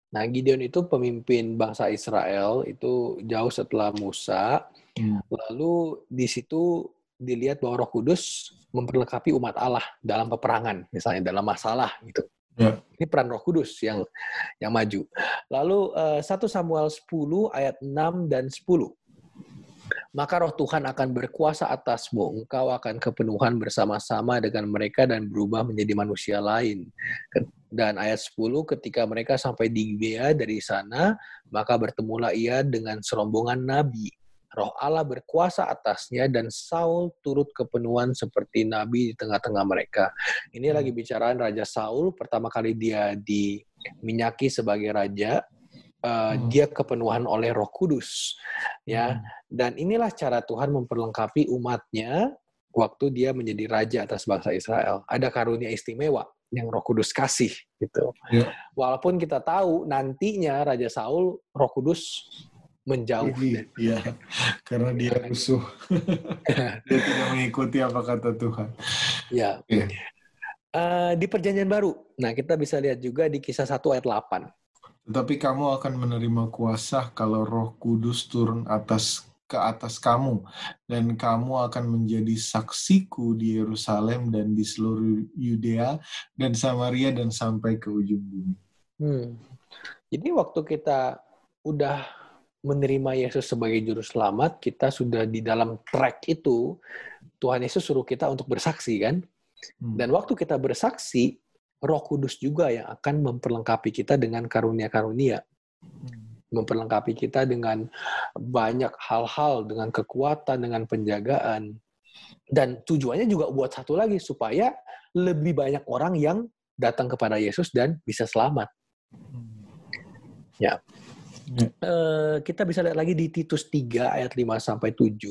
Nah, Gideon itu pemimpin bangsa Israel itu jauh setelah Musa. Hmm. Lalu di situ dilihat bahwa Roh Kudus memperlengkapi umat Allah dalam peperangan, misalnya dalam masalah gitu. Ya. Ini peran Roh Kudus yang yang maju. Lalu eh, 1 Samuel 10 ayat 6 dan 10. Maka roh Tuhan akan berkuasa atasmu, engkau akan kepenuhan bersama-sama dengan mereka dan berubah menjadi manusia lain. Dan ayat 10, ketika mereka sampai di Gibea dari sana, maka bertemulah ia dengan serombongan nabi. Roh Allah berkuasa atasnya dan Saul turut kepenuhan seperti nabi di tengah-tengah mereka. Ini Hmm. lagi bicaraan Raja Saul, pertama kali dia diminyaki sebagai raja, eh, Hmm. dia kepenuhan oleh Roh Kudus. Ya, Hmm. dan inilah cara Tuhan memperlengkapi umatnya waktu dia menjadi raja atas bangsa Israel. Ada karunia istimewa yang Roh Kudus kasih gitu. Ya. Walaupun kita tahu nantinya Raja Saul Roh Kudus menjauh. Iya, iya. karena dia rusuh. dia tidak mengikuti apa kata Tuhan. Ya. Eh, di Perjanjian Baru. Nah, kita bisa lihat juga di Kisah 1 ayat 8. Tetapi kamu akan menerima kuasa kalau Roh Kudus turun atas ke atas kamu dan kamu akan menjadi saksiku di Yerusalem dan di seluruh Yudea dan Samaria dan sampai ke ujung bumi. Hmm. Jadi waktu kita udah menerima Yesus sebagai juru selamat, kita sudah di dalam track itu Tuhan Yesus suruh kita untuk bersaksi kan? Hmm. Dan waktu kita bersaksi, Roh Kudus juga yang akan memperlengkapi kita dengan karunia-karunia. Hmm. memperlengkapi kita dengan banyak hal-hal, dengan kekuatan, dengan penjagaan. Dan tujuannya juga buat satu lagi, supaya lebih banyak orang yang datang kepada Yesus dan bisa selamat. Ya. Ya. Uh, kita bisa lihat lagi di Titus 3 ayat 5 sampai 7.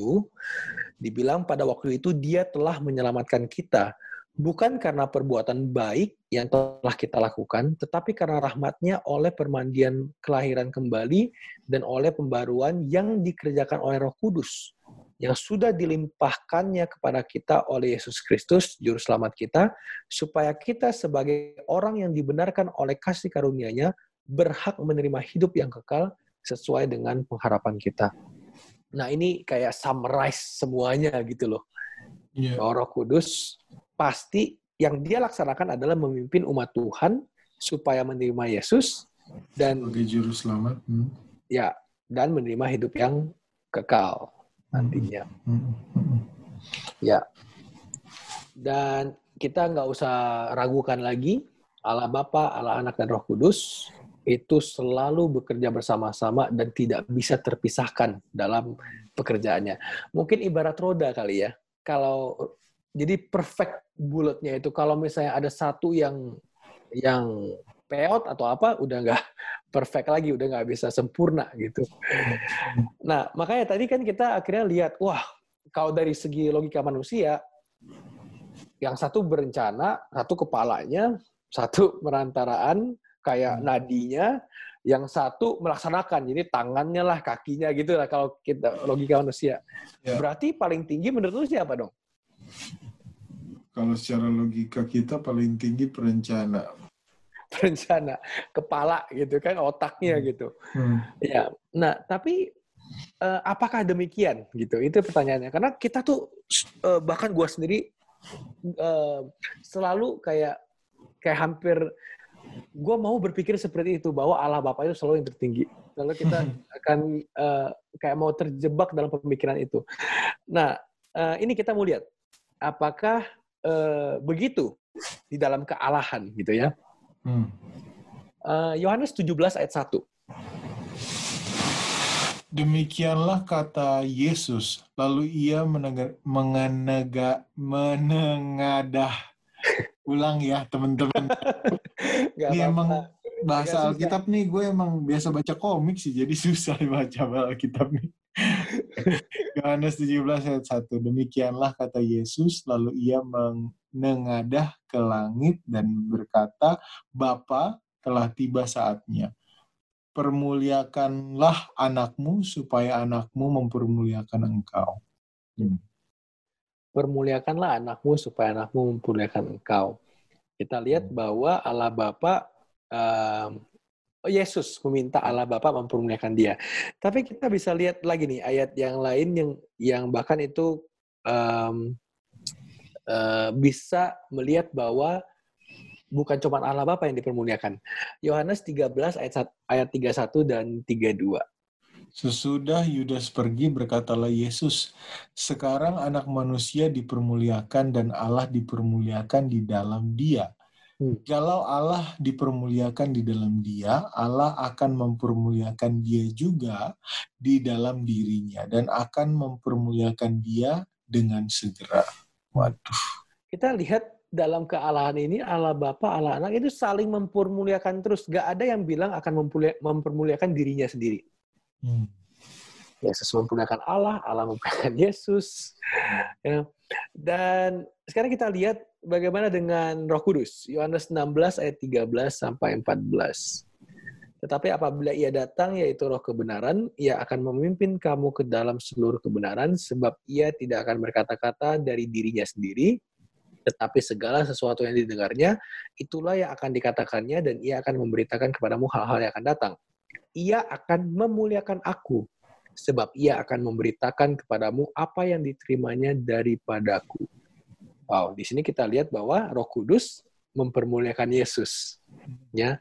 Dibilang pada waktu itu dia telah menyelamatkan kita bukan karena perbuatan baik yang telah kita lakukan, tetapi karena rahmatnya oleh permandian kelahiran kembali dan oleh pembaruan yang dikerjakan oleh roh kudus, yang sudah dilimpahkannya kepada kita oleh Yesus Kristus, Juru Selamat kita, supaya kita sebagai orang yang dibenarkan oleh kasih karunia-Nya, berhak menerima hidup yang kekal sesuai dengan pengharapan kita. Nah ini kayak summarize semuanya gitu loh. Yeah. Roh Kudus pasti yang dia laksanakan adalah memimpin umat Tuhan supaya menerima Yesus dan sebagai juru selamat. Hmm. Ya, dan menerima hidup yang kekal nantinya. Hmm. Hmm. Ya. Dan kita nggak usah ragukan lagi Allah Bapa, Allah Anak dan Roh Kudus itu selalu bekerja bersama-sama dan tidak bisa terpisahkan dalam pekerjaannya. Mungkin ibarat roda kali ya. Kalau jadi perfect bulatnya itu kalau misalnya ada satu yang yang peot atau apa udah nggak perfect lagi udah nggak bisa sempurna gitu nah makanya tadi kan kita akhirnya lihat wah kalau dari segi logika manusia yang satu berencana satu kepalanya satu merantaraan kayak hmm. nadinya yang satu melaksanakan jadi tangannya lah kakinya gitu lah kalau kita logika manusia ya. berarti paling tinggi menurut lu siapa dong kalau secara logika kita paling tinggi perencana. Perencana, kepala gitu kan, otaknya hmm. gitu. Hmm. Ya, nah tapi uh, apakah demikian gitu? Itu pertanyaannya. Karena kita tuh uh, bahkan gua sendiri uh, selalu kayak kayak hampir gue mau berpikir seperti itu bahwa Allah Bapa itu selalu yang tertinggi. Lalu kita akan uh, kayak mau terjebak dalam pemikiran itu. Nah, uh, ini kita mau lihat apakah uh, begitu di dalam kealahan gitu ya. Hmm. Uh, Yohanes 17 ayat 1. Demikianlah kata Yesus, lalu ia menengadah. Ulang ya teman-teman. Ini emang bahasa Alkitab nih, gue emang biasa baca komik sih, jadi susah baca Alkitab nih. Yohanes 17 ayat 1. Demikianlah kata Yesus, lalu ia menengadah ke langit dan berkata, Bapa, telah tiba saatnya. Permuliakanlah anakmu supaya anakmu mempermuliakan engkau. Hmm. Permuliakanlah anakmu supaya anakmu mempermuliakan engkau. Kita lihat hmm. bahwa Allah Bapa um, Oh, Yesus meminta Allah Bapa mempermuliakan dia. Tapi kita bisa lihat lagi nih ayat yang lain yang yang bahkan itu um, uh, bisa melihat bahwa bukan cuma Allah Bapa yang dipermuliakan. Yohanes 13 ayat ayat 31 dan 32. Sesudah Yudas pergi berkatalah Yesus, sekarang anak manusia dipermuliakan dan Allah dipermuliakan di dalam dia. Hmm. Kalau Allah dipermuliakan di dalam dia, Allah akan mempermuliakan dia juga di dalam dirinya dan akan mempermuliakan dia dengan segera. Waduh. Kita lihat dalam kealahan ini Allah Bapa, Allah Anak itu saling mempermuliakan terus. Gak ada yang bilang akan mempermuliakan dirinya sendiri. Hmm. Yesus mempermuliakan Allah, Allah mempermuliakan Yesus. Ya. Dan sekarang kita lihat bagaimana dengan Roh Kudus? Yohanes 16 ayat 13 sampai 14. Tetapi apabila ia datang, yaitu roh kebenaran, ia akan memimpin kamu ke dalam seluruh kebenaran, sebab ia tidak akan berkata-kata dari dirinya sendiri, tetapi segala sesuatu yang didengarnya, itulah yang akan dikatakannya, dan ia akan memberitakan kepadamu hal-hal yang akan datang. Ia akan memuliakan aku, sebab ia akan memberitakan kepadamu apa yang diterimanya daripadaku. Wow, di sini kita lihat bahwa Roh Kudus mempermuliakan Yesus. Ya.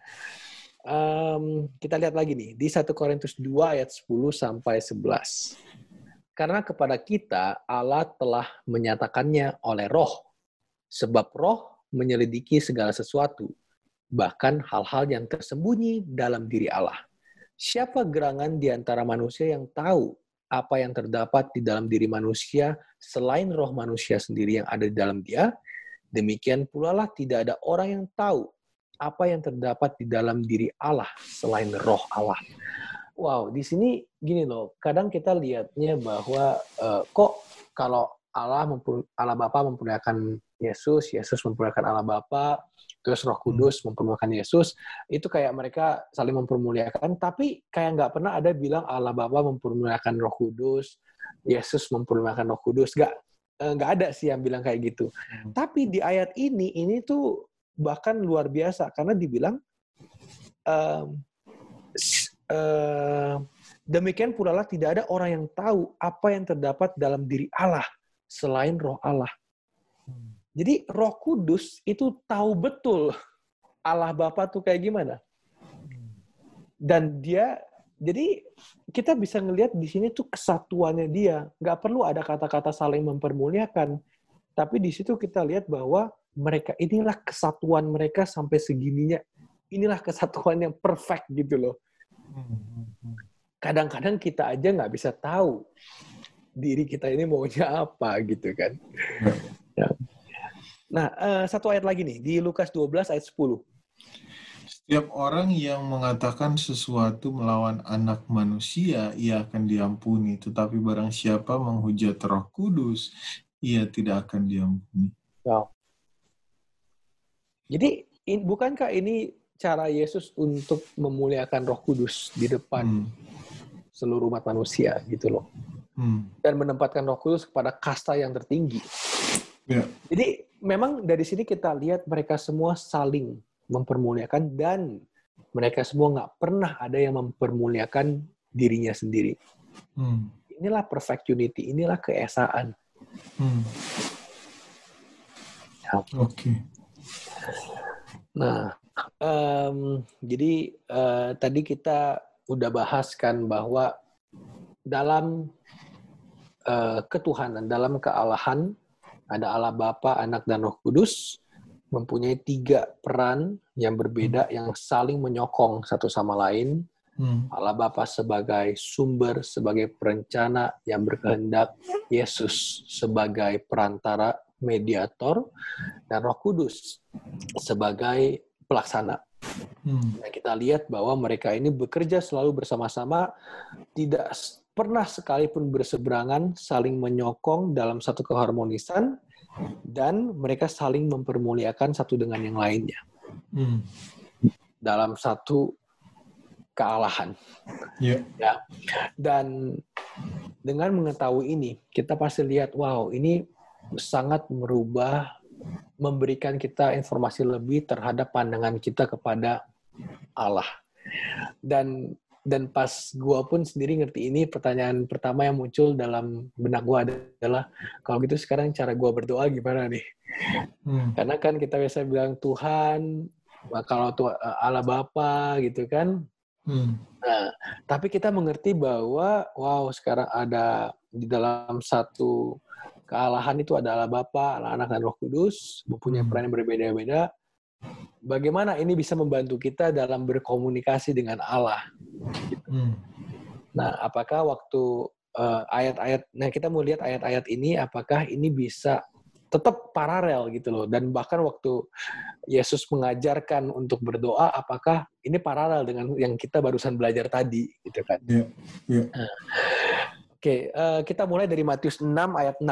Um, kita lihat lagi nih di 1 Korintus 2 ayat 10 sampai 11. Karena kepada kita Allah telah menyatakannya oleh Roh. Sebab Roh menyelidiki segala sesuatu, bahkan hal-hal yang tersembunyi dalam diri Allah. Siapa gerangan di antara manusia yang tahu apa yang terdapat di dalam diri manusia selain roh manusia sendiri yang ada di dalam dia? Demikian pula lah tidak ada orang yang tahu apa yang terdapat di dalam diri Allah selain roh Allah. Wow, di sini gini loh, kadang kita lihatnya bahwa uh, kok kalau Allah Allah Bapa memperlihatkan Yesus, Yesus memperlihatkan Allah Bapa, terus Roh hmm. Kudus mempermuliakan Yesus, itu kayak mereka saling mempermuliakan, tapi kayak nggak pernah ada bilang Allah Bapa mempermuliakan Roh Kudus, Yesus mempermuliakan Roh Kudus, nggak eh, nggak ada sih yang bilang kayak gitu. Hmm. Tapi di ayat ini, ini tuh bahkan luar biasa karena dibilang um, uh, demikian pula lah tidak ada orang yang tahu apa yang terdapat dalam diri Allah selain Roh Allah. Jadi Roh Kudus itu tahu betul Allah Bapa tuh kayak gimana. Dan dia jadi kita bisa ngelihat di sini tuh kesatuannya dia. Nggak perlu ada kata-kata saling mempermuliakan. Tapi di situ kita lihat bahwa mereka inilah kesatuan mereka sampai segininya. Inilah kesatuan yang perfect gitu loh. Kadang-kadang kita aja nggak bisa tahu diri kita ini maunya apa gitu kan. Ya. Nah, uh, satu ayat lagi nih di Lukas 12 ayat 10. Setiap orang yang mengatakan sesuatu melawan anak manusia, ia akan diampuni. Tetapi barang siapa menghujat roh kudus, ia tidak akan diampuni. Wow. Jadi, in, bukankah ini cara Yesus untuk memuliakan roh kudus di depan hmm. seluruh umat manusia gitu loh. Hmm. Dan menempatkan roh kudus kepada kasta yang tertinggi. Yeah. Jadi memang dari sini kita lihat mereka semua saling mempermuliakan dan mereka semua nggak pernah ada yang mempermuliakan dirinya sendiri. Hmm. Inilah perfect unity, inilah keesaan. Hmm. Ya. Oke. Okay. Nah, um, jadi uh, tadi kita udah bahas kan bahwa dalam uh, ketuhanan, dalam kealahan ada Allah Bapa, Anak, dan Roh Kudus mempunyai tiga peran yang berbeda hmm. yang saling menyokong satu sama lain. Hmm. Allah Bapa sebagai sumber, sebagai perencana yang berkehendak, Yesus sebagai perantara, mediator, dan Roh Kudus sebagai pelaksana. Hmm. Nah, kita lihat bahwa mereka ini bekerja selalu bersama-sama, tidak pernah sekalipun berseberangan, saling menyokong dalam satu keharmonisan, dan mereka saling mempermuliakan satu dengan yang lainnya. Hmm. Dalam satu kealahan. Yeah. Ya. Dan dengan mengetahui ini, kita pasti lihat, wow, ini sangat merubah, memberikan kita informasi lebih terhadap pandangan kita kepada Allah. Dan dan pas gua pun sendiri ngerti ini pertanyaan pertama yang muncul dalam benak gua adalah kalau gitu sekarang cara gua berdoa gimana nih hmm. karena kan kita biasa bilang Tuhan kalau Tuhan Allah Bapa gitu kan hmm. nah tapi kita mengerti bahwa wow sekarang ada di dalam satu kealahan itu ada Allah Bapa, Allah Anak dan Roh Kudus mempunyai hmm. peran yang berbeda-beda bagaimana ini bisa membantu kita dalam berkomunikasi dengan Allah. Hmm. Nah, apakah waktu uh, ayat-ayat, nah kita mau lihat ayat-ayat ini, apakah ini bisa tetap paralel gitu loh. Dan bahkan waktu Yesus mengajarkan untuk berdoa, apakah ini paralel dengan yang kita barusan belajar tadi, gitu kan? Yeah. Yeah. Nah. Oke, okay, uh, eh, kita mulai dari Matius 6 ayat 6.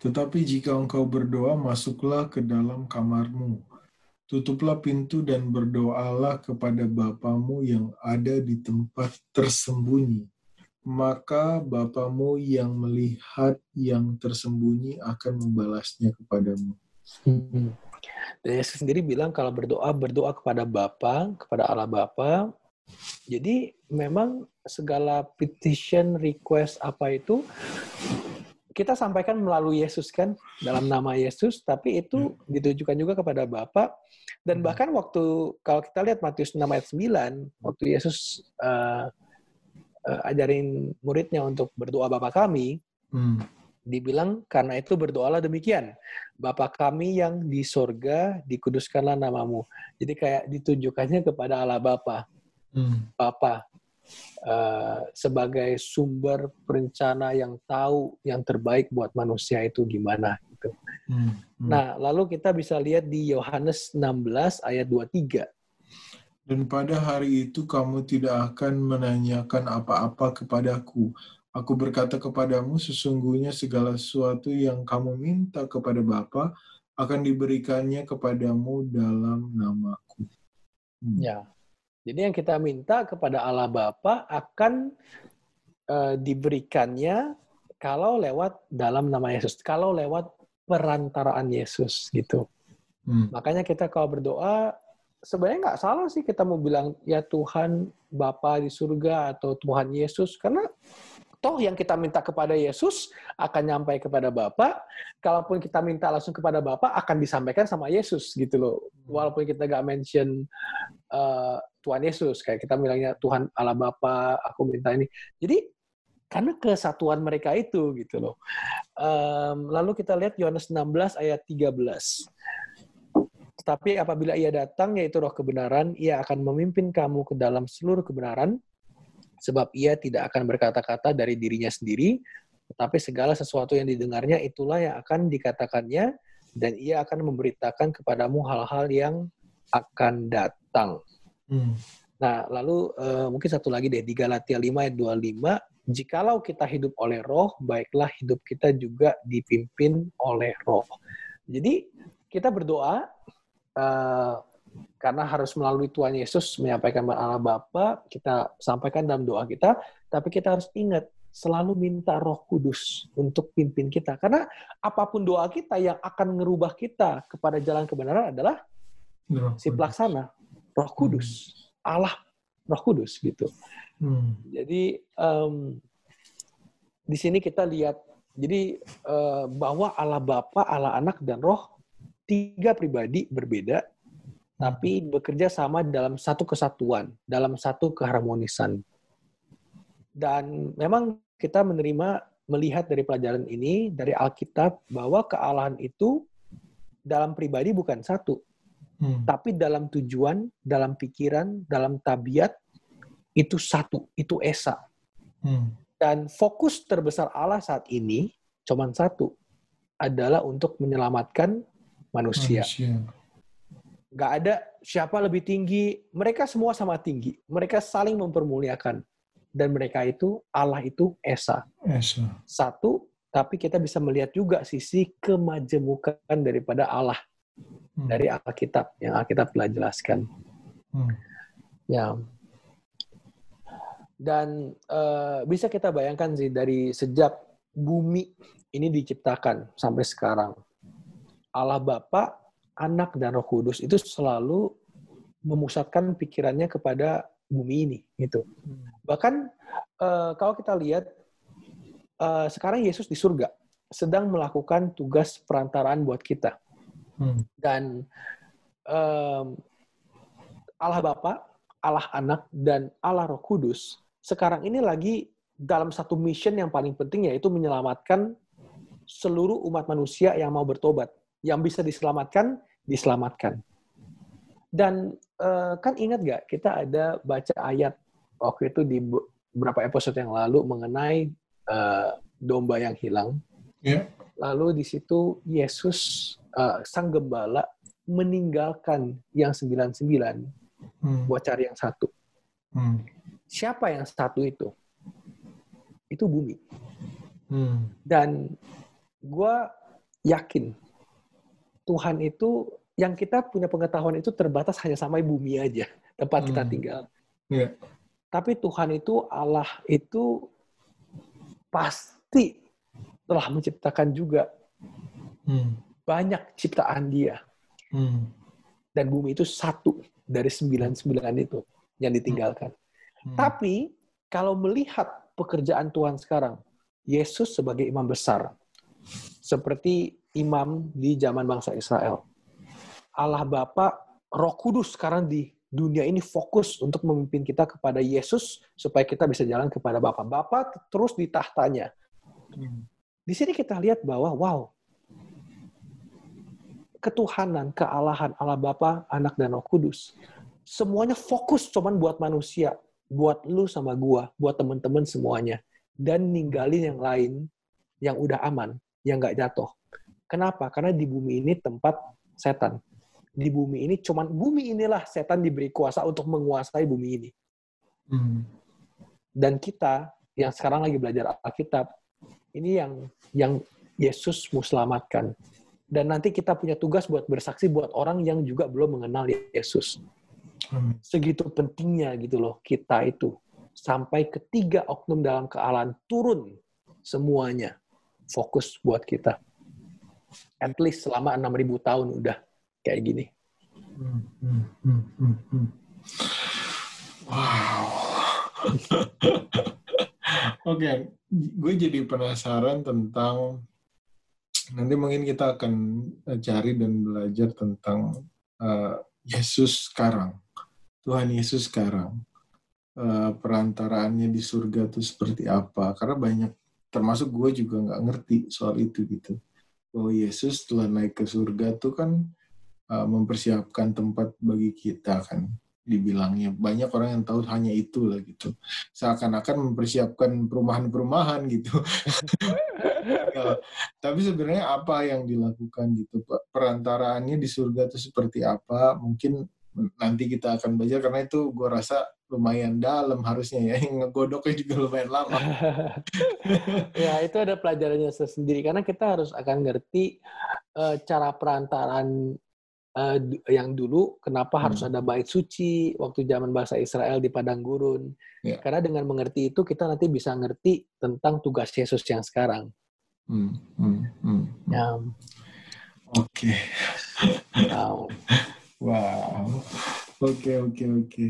Tetapi jika engkau berdoa, masuklah ke dalam kamarmu Tutuplah pintu dan berdoalah kepada Bapamu yang ada di tempat tersembunyi. Maka Bapamu yang melihat yang tersembunyi akan membalasnya kepadamu. Hmm. Yesus sendiri bilang kalau berdoa, berdoa kepada Bapa, kepada Allah Bapa. Jadi memang segala petition, request apa itu kita sampaikan melalui Yesus kan dalam nama Yesus tapi itu hmm. ditujukan juga kepada Bapa dan hmm. bahkan waktu kalau kita lihat Matius 6 ayat 9 waktu Yesus uh, uh, ajarin muridnya untuk berdoa Bapa kami hmm. dibilang karena itu berdoalah demikian Bapa kami yang di sorga dikuduskanlah namamu jadi kayak ditujukannya kepada Allah Bapa hmm. Bapa uh, sebagai sumber perencana yang tahu yang terbaik buat manusia itu gimana gitu. Hmm. Hmm. Nah, lalu kita bisa lihat di Yohanes 16 ayat 23. Dan pada hari itu kamu tidak akan menanyakan apa-apa kepadaku. Aku berkata kepadamu, sesungguhnya segala sesuatu yang kamu minta kepada Bapa akan diberikannya kepadamu dalam namaku. Hmm. Ya, jadi yang kita minta kepada Allah Bapa akan uh, diberikannya kalau lewat dalam nama Yesus, kalau lewat perantaraan Yesus gitu. Hmm. Makanya kita kalau berdoa sebenarnya nggak salah sih kita mau bilang ya Tuhan Bapa di surga atau Tuhan Yesus karena toh yang kita minta kepada Yesus akan nyampai kepada Bapa. Kalaupun kita minta langsung kepada Bapa akan disampaikan sama Yesus gitu loh. Walaupun kita gak mention uh, Tuhan Yesus kayak kita bilangnya Tuhan Allah Bapa, aku minta ini. Jadi karena kesatuan mereka itu gitu loh. Um, lalu kita lihat Yohanes 16 ayat 13. Tetapi apabila ia datang, yaitu roh kebenaran, ia akan memimpin kamu ke dalam seluruh kebenaran, sebab ia tidak akan berkata-kata dari dirinya sendiri, tetapi segala sesuatu yang didengarnya itulah yang akan dikatakannya, dan ia akan memberitakan kepadamu hal-hal yang akan datang. Hmm. Nah, lalu uh, mungkin satu lagi deh, di Galatia 5 ayat 25, jikalau kita hidup oleh roh, baiklah hidup kita juga dipimpin oleh roh. Jadi, kita berdoa, uh, karena harus melalui Tuhan Yesus menyampaikan Allah Bapa, kita sampaikan dalam doa kita, tapi kita harus ingat selalu minta Roh Kudus untuk pimpin kita. Karena apa pun doa kita yang akan merubah kita kepada jalan kebenaran adalah si pelaksana, Roh Kudus, hmm. Allah Roh Kudus gitu. Hmm. Jadi um, di sini kita lihat jadi uh, bahwa Allah Bapa, Allah Anak dan Roh tiga pribadi berbeda tapi bekerja sama dalam satu kesatuan, dalam satu keharmonisan. Dan memang kita menerima melihat dari pelajaran ini dari Alkitab bahwa kealahan itu dalam pribadi bukan satu, hmm. tapi dalam tujuan, dalam pikiran, dalam tabiat itu satu, itu esa. Hmm. Dan fokus terbesar Allah saat ini cuma satu, adalah untuk menyelamatkan manusia. manusia nggak ada siapa lebih tinggi. Mereka semua sama tinggi. Mereka saling mempermuliakan. Dan mereka itu, Allah itu Esa. Esa. Satu, tapi kita bisa melihat juga sisi kemajemukan daripada Allah. Hmm. Dari Alkitab, yang Alkitab telah jelaskan. Hmm. Ya. Dan uh, bisa kita bayangkan sih, dari sejak bumi ini diciptakan sampai sekarang. Allah Bapa anak dan roh kudus itu selalu memusatkan pikirannya kepada bumi ini gitu. Bahkan uh, kalau kita lihat uh, sekarang Yesus di surga sedang melakukan tugas perantaraan buat kita. Hmm. Dan um, Allah Bapa, Allah Anak dan Allah Roh Kudus sekarang ini lagi dalam satu mission yang paling penting yaitu menyelamatkan seluruh umat manusia yang mau bertobat. Yang bisa diselamatkan diselamatkan. Dan uh, kan ingat gak kita ada baca ayat waktu itu di beberapa episode yang lalu mengenai uh, domba yang hilang. Yeah. Lalu di situ Yesus uh, sang gembala meninggalkan yang 99 hmm. buat cari yang satu. Hmm. Siapa yang satu itu? Itu bumi. Hmm. Dan gue yakin Tuhan itu yang kita punya pengetahuan itu terbatas hanya sama bumi aja tempat hmm. kita tinggal. Yeah. Tapi Tuhan itu Allah itu pasti telah menciptakan juga hmm. banyak ciptaan Dia. Hmm. Dan bumi itu satu dari sembilan sembilan itu yang ditinggalkan. Hmm. Tapi kalau melihat pekerjaan Tuhan sekarang, Yesus sebagai imam besar, seperti imam di zaman bangsa Israel. Allah Bapa, Roh Kudus sekarang di dunia ini fokus untuk memimpin kita kepada Yesus supaya kita bisa jalan kepada Bapa. Bapa terus di tahtanya. Hmm. Di sini kita lihat bahwa wow, ketuhanan, kealahan Allah Bapa, Anak dan Roh Kudus semuanya fokus cuman buat manusia buat lu sama gua, buat temen-temen semuanya. Dan ninggalin yang lain yang udah aman, yang nggak jatuh. Kenapa? Karena di bumi ini tempat setan. Di bumi ini cuman bumi inilah setan diberi kuasa untuk menguasai bumi ini. Hmm. Dan kita yang sekarang lagi belajar Alkitab, ini yang yang Yesus mau selamatkan. Dan nanti kita punya tugas buat bersaksi buat orang yang juga belum mengenal Yesus. Segitu pentingnya gitu loh kita itu. Sampai ketiga oknum dalam kealahan turun semuanya. Fokus buat kita. At least selama 6.000 tahun udah kayak gini. Hmm, hmm, hmm. Wow. Oke, gue jadi penasaran tentang nanti mungkin kita akan eh, cari dan belajar tentang eh, Yesus sekarang, Tuhan Yesus sekarang, Eh, perantaraannya di surga itu seperti apa? Karena banyak, termasuk gue juga nggak ngerti soal itu gitu. Bahwa Yesus setelah naik ke surga tuh kan eh, mempersiapkan tempat bagi kita kan dibilangnya. Banyak orang yang tahu hanya itu lah gitu. Seakan-akan mempersiapkan perumahan-perumahan gitu. Ya, tapi sebenarnya apa yang dilakukan gitu Pak? Perantaraannya di surga itu seperti apa? Mungkin nanti kita akan belajar karena itu gue rasa lumayan dalam harusnya ya. Yang ngegodoknya juga lumayan lama. Ya itu ada pelajarannya sendiri karena kita harus akan ngerti eh, cara perantaraan du- yang dulu kenapa Hmm. harus ada bait suci waktu zaman bahasa Israel di padang gurun? Ya. karena dengan mengerti itu kita nanti bisa ngerti tentang tugas Yesus yang sekarang. Hmm, hmm, hmm. ya, oke. Ya, wow. Oke oke oke.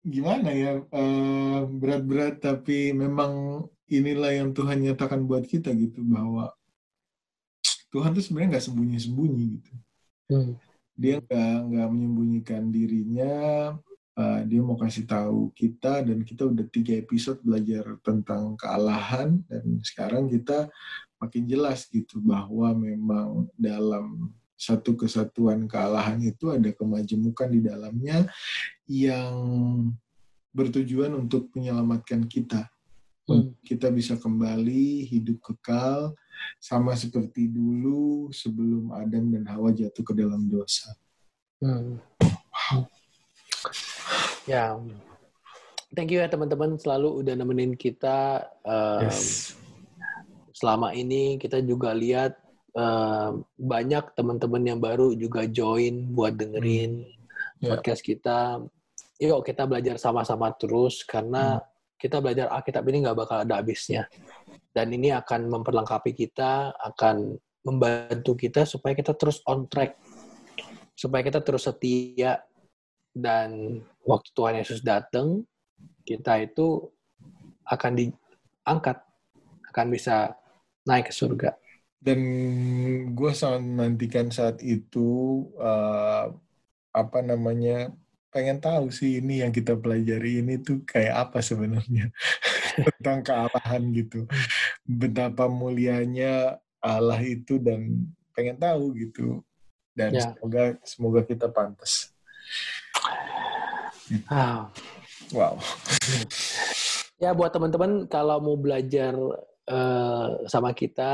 Gimana ya Eh, berat-berat tapi memang inilah yang Tuhan nyatakan buat kita gitu bahwa Tuhan tuh sebenarnya nggak sembunyi-sembunyi gitu hmm, dia nggak nggak menyembunyikan dirinya Uh, dia mau kasih tahu kita dan kita udah tiga episode belajar tentang kealahan dan sekarang kita makin jelas gitu bahwa memang dalam satu kesatuan kealahan itu ada kemajemukan di dalamnya yang bertujuan untuk menyelamatkan kita hmm. kita bisa kembali hidup kekal sama seperti dulu sebelum Adam dan Hawa jatuh ke dalam dosa. Hmm. Ya, thank you ya teman-teman selalu udah nemenin kita. Um, Yes. Selama ini kita juga lihat um, banyak teman-teman yang baru juga join buat dengerin Ya. podcast kita. Yuk kita belajar sama-sama terus karena kita belajar Alkitab ini nggak bakal ada habisnya. Dan ini akan memperlengkapi kita, akan membantu kita supaya kita terus on track, supaya kita terus setia dan waktu Tuhan Yesus datang, kita itu akan diangkat, akan bisa naik ke surga. Dan gue sangat menantikan saat itu uh, apa namanya pengen tahu sih ini yang kita pelajari ini tuh kayak apa sebenarnya tentang kealahan gitu. Betapa mulianya Allah itu dan pengen tahu gitu. Dan Ya. semoga semoga kita pantas. Wow. Ya buat teman-teman kalau mau belajar eh, sama kita,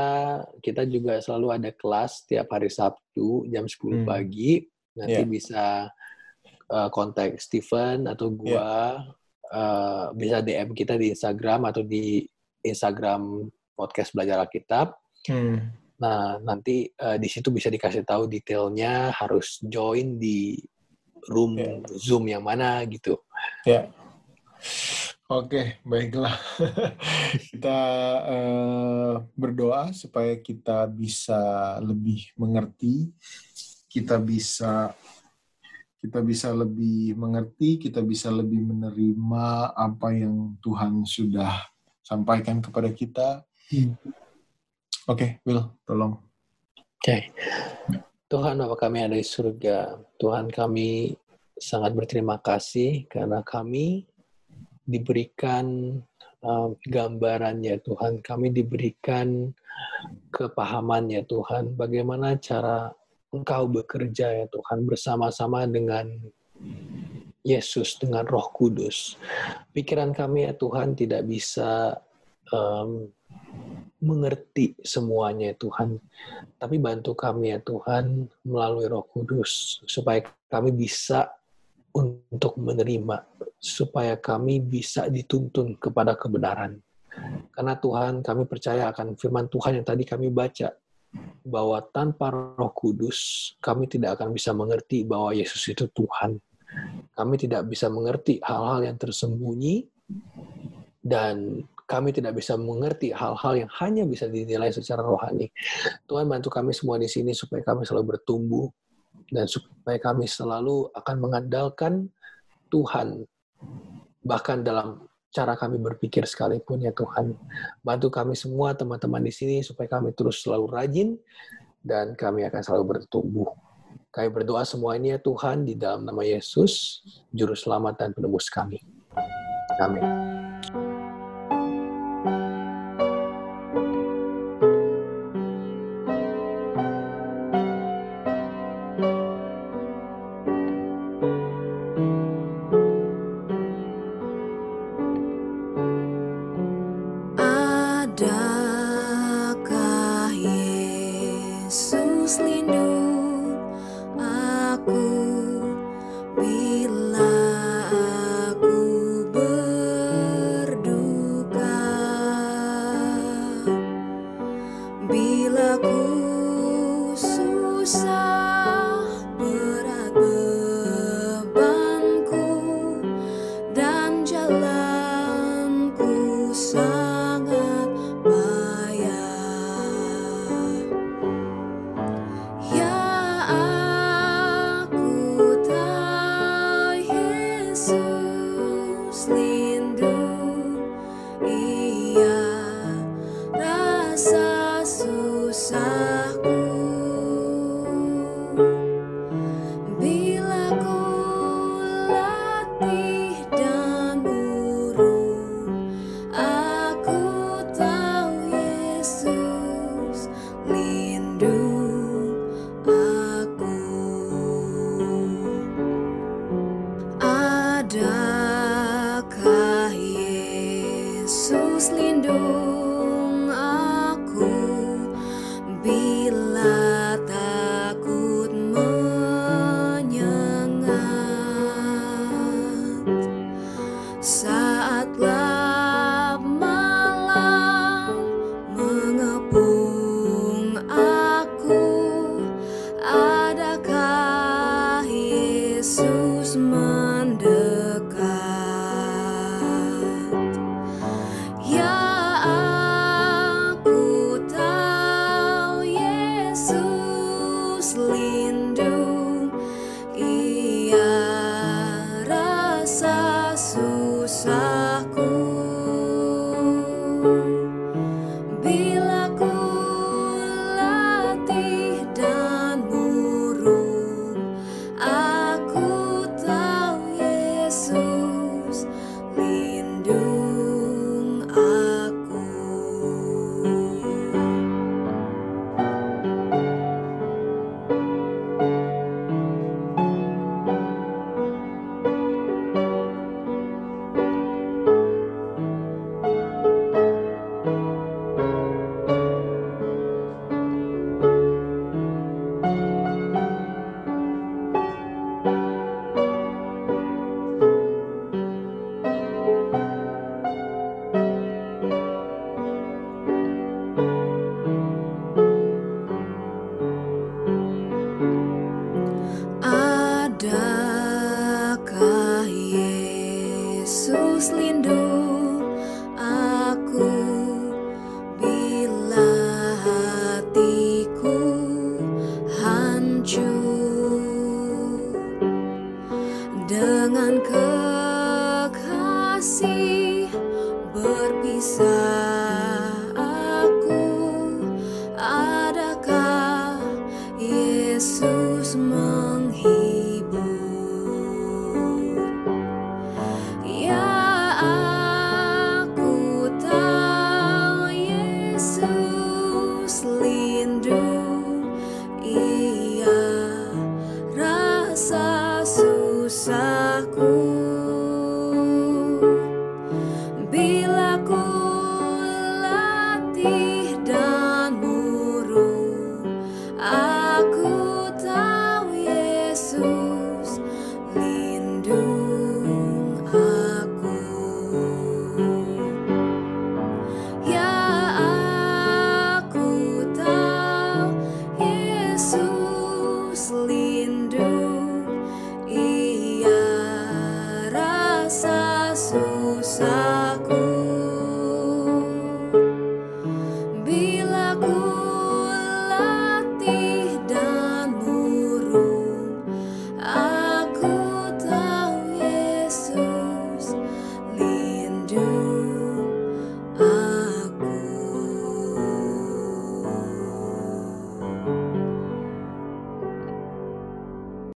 kita juga selalu ada kelas tiap hari Sabtu jam 10 Hmm. pagi. Nanti Ya. bisa eh, kontak Steven atau gua eh, bisa DM kita di Instagram atau di Instagram podcast belajar Alkitab. Hmm. Nah, nanti eh, di situ bisa dikasih tahu detailnya harus join di room Ya. Zoom yang mana gitu. Ya. Oke, baiklah. kita eh, berdoa supaya kita bisa lebih mengerti, kita bisa kita bisa lebih mengerti, kita bisa lebih menerima apa yang Tuhan sudah sampaikan kepada kita. Hmm. Oke, Will, tolong. Oke. Tuhan Bapa kami ada di surga, Tuhan kami sangat berterima kasih karena kami diberikan um, gambarannya Tuhan, kami diberikan kepahamannya Tuhan, bagaimana cara Engkau bekerja ya Tuhan bersama-sama dengan Yesus dengan Roh Kudus. Pikiran kami ya Tuhan tidak bisa um, mengerti semuanya ya Tuhan. Tapi bantu kami ya Tuhan melalui Roh Kudus supaya kami bisa untuk menerima supaya kami bisa dituntun kepada kebenaran. Karena Tuhan kami percaya akan firman Tuhan yang tadi kami baca bahwa tanpa Roh Kudus kami tidak akan bisa mengerti bahwa Yesus itu Tuhan. Kami tidak bisa mengerti hal-hal yang tersembunyi dan kami tidak bisa mengerti hal-hal yang hanya bisa dinilai secara rohani. Tuhan bantu kami semua di sini supaya kami selalu bertumbuh dan supaya kami selalu akan mengandalkan Tuhan bahkan dalam cara kami berpikir sekalipun ya Tuhan. Bantu kami semua teman-teman di sini supaya kami terus selalu rajin dan kami akan selalu bertumbuh. Kami berdoa semua ini ya Tuhan di dalam nama Yesus, Juru Selamat dan Penebus kami. Amin.